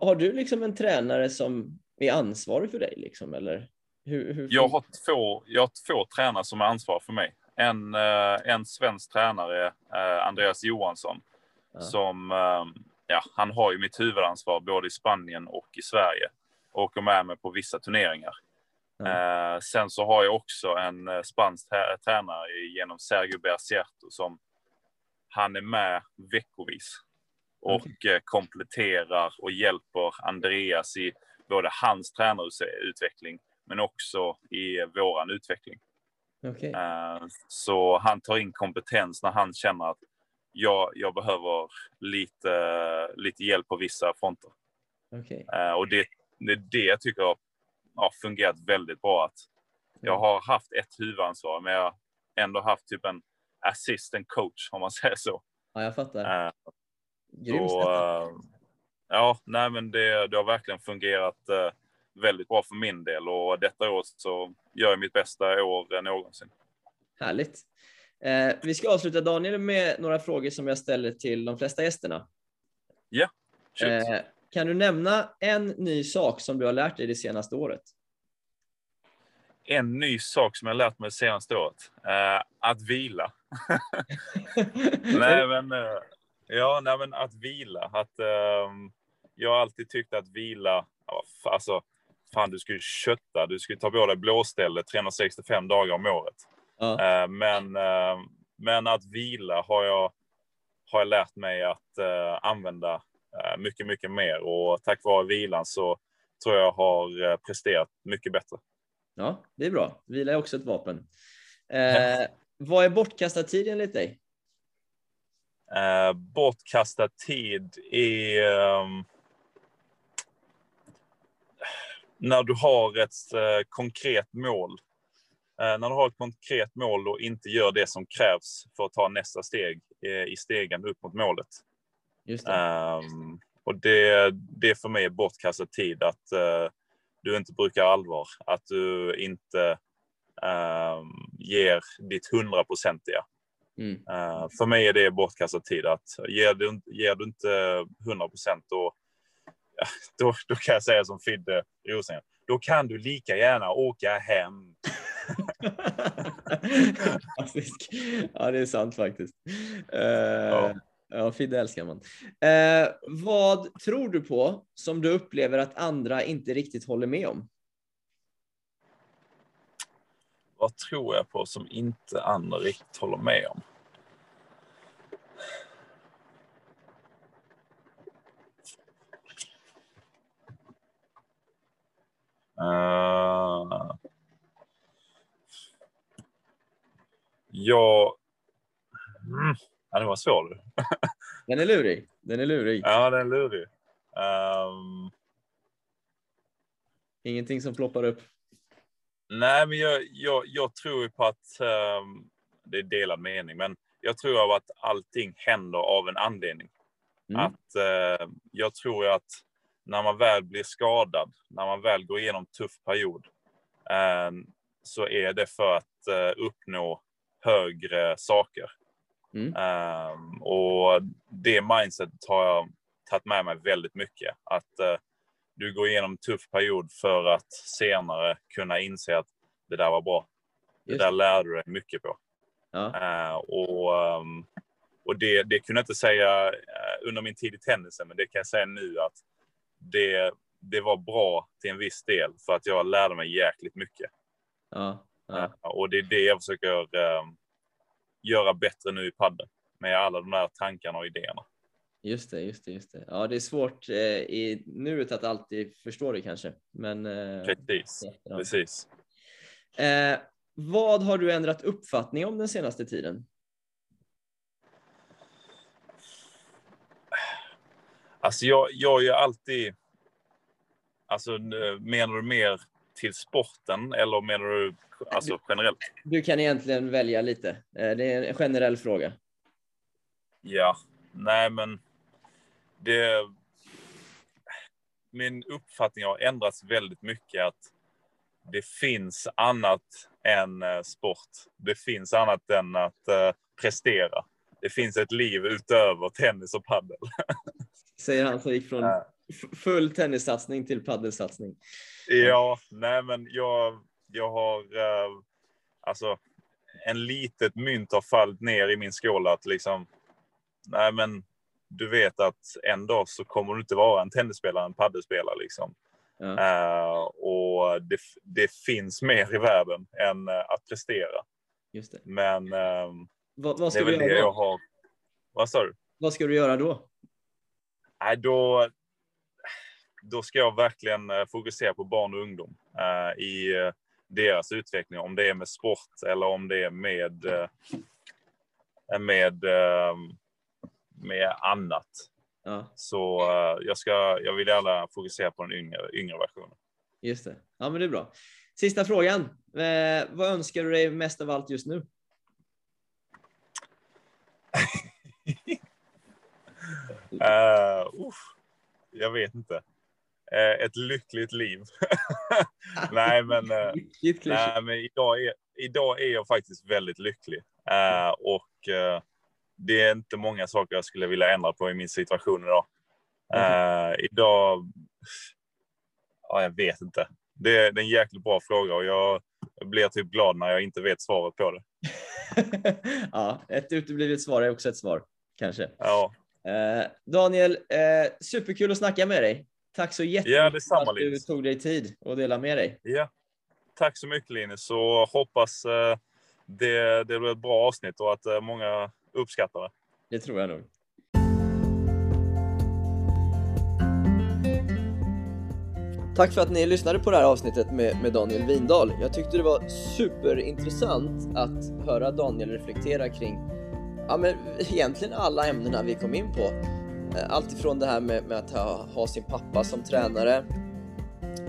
Har, du liksom en tränare som är ansvarig för dig liksom, eller? Hur, hur Jag har två, jag har två tränare som är ansvariga för mig. En, eh, en svensk tränare, eh, Andreas Johansson, Ja. som eh, ja, han har ju mitt huvudansvar både i Spanien och i Sverige. Och åker med mig på vissa turneringar. Eh, sen så har jag också en eh, spansk trä- tränare genom Sergio Bercierto som han är med veckovis. Och eh, kompletterar och hjälper Andreas i både hans tränarutveckling men också i våran utveckling. Okej. Eh, Så han tar in kompetens när han känner att jag, jag behöver lite, lite hjälp på vissa fronter. Okej. Eh, Och det, det är det jag tycker har har fungerat väldigt bra. Att jag har haft ett huvudansvar, men jag har ändå haft typ en assistant coach, om man säger så. Ja, jag fattar. Eh, Grymt eh, ja, nej, men det, det har verkligen fungerat eh, väldigt bra för min del och detta år så gör jag mitt bästa år någonsin. Härligt. Eh, vi ska avsluta Daniel med några frågor som jag ställer till de flesta gästerna. Shoot. Eh, kan du nämna en ny sak som du har lärt dig det senaste året? En ny sak som jag lärt mig det senaste året. Eh, att vila. nej, men, eh, ja, nej, men att vila. Att, ehm, jag har alltid tyckt att vila, alltså, fan du ju kötta, du ju ta på dig blåställe 365 dagar om året. Eh, men, eh, men att vila har jag, har jag lärt mig att eh, använda eh, mycket, mycket mer. Och tack vare vilan så tror jag har eh, presterat mycket bättre. Ja, det är bra. Vila är också ett vapen. Eh, vad är bortkastad tid enligt dig? Eh, bortkastad tid är ehm, när du har ett eh, konkret mål. Eh, när du har ett konkret mål och inte gör det som krävs för att ta nästa steg eh, i stegen upp mot målet. Just det. Ehm, och det, det för mig är bortkastad tid att eh, du inte brukar allvar. Att du inte ehm, ger ditt hundraprocentiga. Mm. Eh, för mig är det bortkastad tid. Att ger, du, ger du inte 100 procent då, då, då kan jag säga som Fidde Rosengren. Då kan du lika gärna åka hem. Ja, det är sant faktiskt. Ja ja, Fidde älskar man. Eh, vad tror du på som du upplever att andra inte riktigt håller med om? Vad tror jag på som inte andra riktigt håller med om? Uh, ja... Mm ja, det var svårt. Den är lurig. Den är lurig. Ja, den är lurig. Ehm, Ingenting som ploppar upp. nej, men jag, jag, jag tror på att ehm, det är delad mening, men jag tror av att allting händer av en anledning. Mm. Att eh, jag tror att när man väl blir skadad, när man väl går igenom tuff period, eh, så är det för att eh, uppnå högre saker. Mm. Ehm, och det mindsetet har jag tagit med mig väldigt mycket. Att eh, du går igenom en tuff period för att senare kunna inse att det där var bra. Det Just där lärde du dig mycket på. Ja. Eh, och ehm, och det, det kunde jag inte säga eh, under min tid i tennisen, men det kan jag säga nu att det, det var bra till en viss del för att jag lärde mig jäkligt mycket. Ja. Ja. Och det är det jag försöker eh, göra bättre nu i padden med alla de där tankarna och idéerna. Just det, just det, just det. Ja, det är svårt eh, i nuet att alltid förstå det kanske, men. Eh, Precis, ja. precis. Eh, vad har du ändrat uppfattning om den senaste tiden? Alltså jag, jag är ju alltid... Alltså menar du mer till sporten eller menar du alltså generellt? Du kan egentligen välja lite. Eh, det är en generell fråga. Ja, nej men det... Min uppfattning har ändrats väldigt mycket att det finns annat än eh, sport. Det finns annat än att eh, prestera. Det finns ett liv utöver tennis och padel. Säger han som gick från full tennissatsning till paddelsatsning. Ja, nej men jag, jag har... Eh, alltså, en litet mynt har fallit ner i min skål att liksom... Nej men, du vet att en dag så kommer du inte vara en tennisspelare, en paddelspelare liksom. Ja, Eh, och det, det finns mer i världen än eh, att prestera. just det. Men ehm, Vad, vad det ska är du väl det göra jag då? har... Vad sa du? Vad ska du göra då? Nej, då, då ska jag verkligen eh, fokusera på barn och ungdom eh, i eh, deras utveckling. Om det är med sport eller om det är med, med, med annat. Ja, Så jag, ska, jag vill gärna fokusera på den yngre, yngre versionen. just det. Ja, men det är bra. Sista frågan. Eh, vad önskar du dig mest av allt just nu? Uh, uff, jag vet inte. Eh, ett lyckligt liv. nej, men, eh, nej, men idag, är, idag är jag faktiskt väldigt lycklig. Eh, och det är inte många saker jag skulle vilja ändra på i min situation idag. Eh, idag... Ja, jag vet inte. Det är, det är en jäkligt bra fråga och jag, jag blir typ glad när jag inte vet svaret på det. ja, ett uteblivet svar är också ett svar, kanske. Ja, Eh, Daniel, eh, superkul att snacka med dig. Tack så jättemycket Ja, detsamma, att du tog dig tid att dela med dig. ja. Tack så mycket Linus. Så hoppas eh, det, det blir ett bra avsnitt och att eh, många uppskattar det. Det tror jag nog. Tack för att ni lyssnade på det här avsnittet med, med Daniel Windahl. Jag tyckte det var superintressant att höra Daniel reflektera kring ja, men egentligen alla ämnena vi kom in på. Eh, allt ifrån det här med, med att ha, ha sin pappa som tränare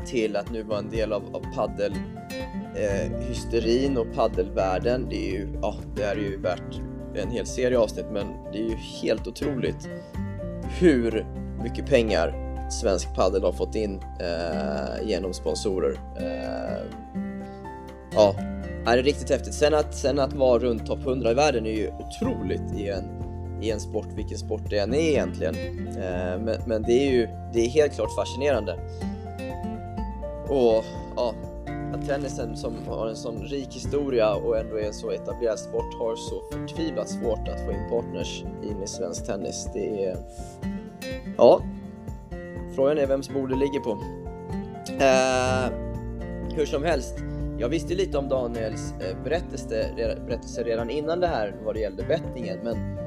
till att nu vara en del av, av paddel eh, hysterin och paddelvärlden. Det är ju, ja, det är ju värt en hel serie avsnitt men det är ju helt otroligt hur mycket pengar svensk paddel har fått in eh, genom sponsorer. Eh, ja, är det riktigt häftigt. Sen att, sen att vara runt topp 100 i världen är ju otroligt i en, i en sport, vilken sport det än är egentligen. Eh, men, men det är ju det är helt klart fascinerande. Och ja, att tennisen som har en sån rik historia och ändå är en så etablerad sport har så förtvivlat svårt att få in partners in i svensk tennis. Det är... Ja, frågan är vems bord det ligger på. Eh, hur som helst, jag visste lite om Daniels eh, berättelse, berättelse redan innan det här vad det gällde bettingen, men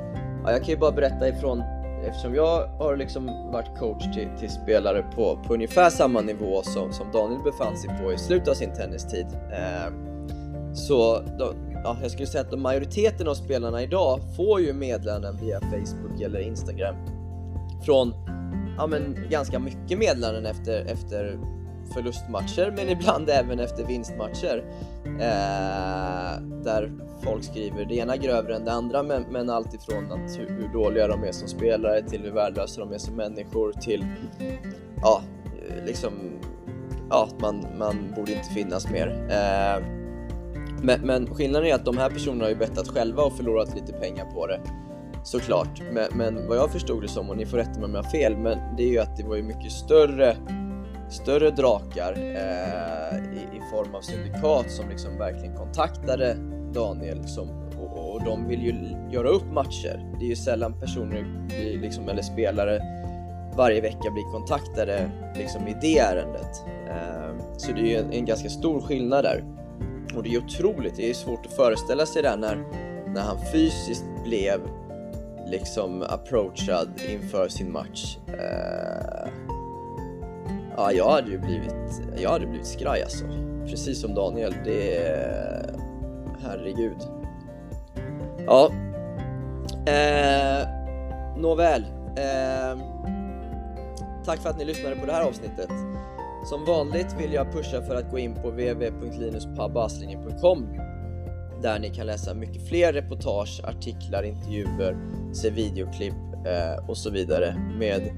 ja, jag kan ju bara berätta ifrån eftersom jag har liksom varit coach till, till spelare på, på ungefär samma nivå som, som Daniel befann sig på i slutet av sin tennistid. Eh, så då, ja, jag skulle säga att majoriteten av spelarna idag får ju meddelanden via Facebook eller Instagram från ja, men, ganska mycket meddelanden efter, efter förlustmatcher men ibland även efter vinstmatcher. Eh, där folk skriver det ena grövre än det andra men, men alltifrån att hur, hur dåliga de är som spelare till hur värdelösa de är som människor till ja, liksom ja, man, man borde inte finnas mer. Eh, men, men skillnaden är att de här personerna har ju bettat själva och förlorat lite pengar på det såklart. Men, men vad jag förstod det som, och ni får rätta mig om jag har fel, men det är ju att det var ju mycket större större drakar eh, i, i, form av syndikat som liksom verkligen kontaktade Daniel som, och, och, de vill ju göra upp matcher. Det är ju sällan personer liksom, eller spelare varje vecka blir kontaktade liksom, i det ärendet. Eh, så det är ju en, en, ganska stor skillnad där. Och det är otroligt, det är svårt att föreställa sig det när, när han fysiskt blev liksom approachad inför sin match. Eh, Ja, jag hade ju blivit, jag hade blivit skraj alltså. Precis som Daniel, det är... Herregud. Ja. Eh, nåväl. Eh, tack för att ni lyssnade på det här avsnittet. Som vanligt vill jag pusha för att gå in på www.linuspabaslinjen.com där ni kan läsa mycket fler reportage, artiklar, intervjuer, se videoklipp eh, och så vidare med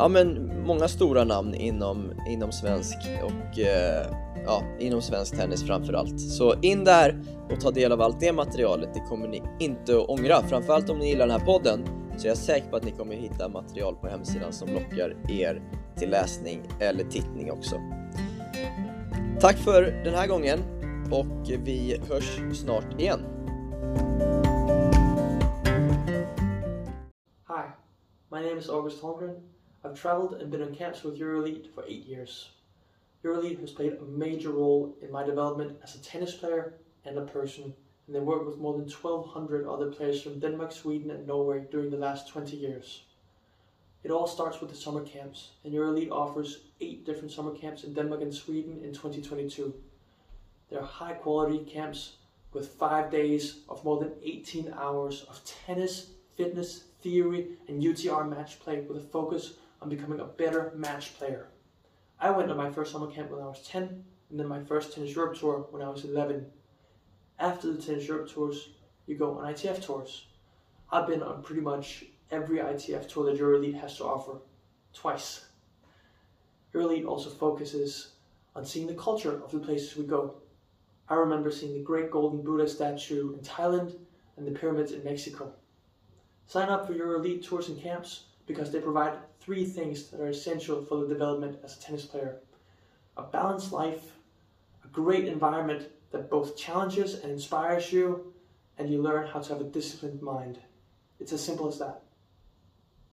ja, men många stora namn inom, inom svensk och eh, ja, inom svensk tennis framförallt. Så in där och ta del av allt det materialet, det kommer ni inte att ångra. Framförallt om ni gillar den här podden så jag är säker på att ni kommer hitta material på hemsidan som lockar er till läsning eller tittning också. Tack för den här gången och vi hörs snart igen. Hi, my name is August Holmgren I've traveled and been on camps with EuroLeague for eight years. EuroLeague has played a major role in my development as a tennis player and a person, and they worked with more than 1,200 other players from Denmark, Sweden, and Norway during the last 20 years. It all starts with the summer camps, and EuroLeague offers eight different summer camps in Denmark and Sweden in 2022. They're high quality camps with five days of more than 18 hours of tennis, fitness, theory, and UTR match play with a focus on becoming a better match player. I went to my first summer camp when I was 10, and then my first Tennis Europe tour when I was 11. After the Tennis Europe tours, you go on ITF tours. I've been on pretty much every ITF tour that EuroLeague has to offer, twice. EuroLeague also focuses on seeing the culture of the places we go. I remember seeing the great golden Buddha statue in Thailand and the pyramids in Mexico. Sign up for your elite tours and camps because they provide three things that are essential for the development as a tennis player a balanced life, a great environment that both challenges and inspires you, and you learn how to have a disciplined mind. It's as simple as that.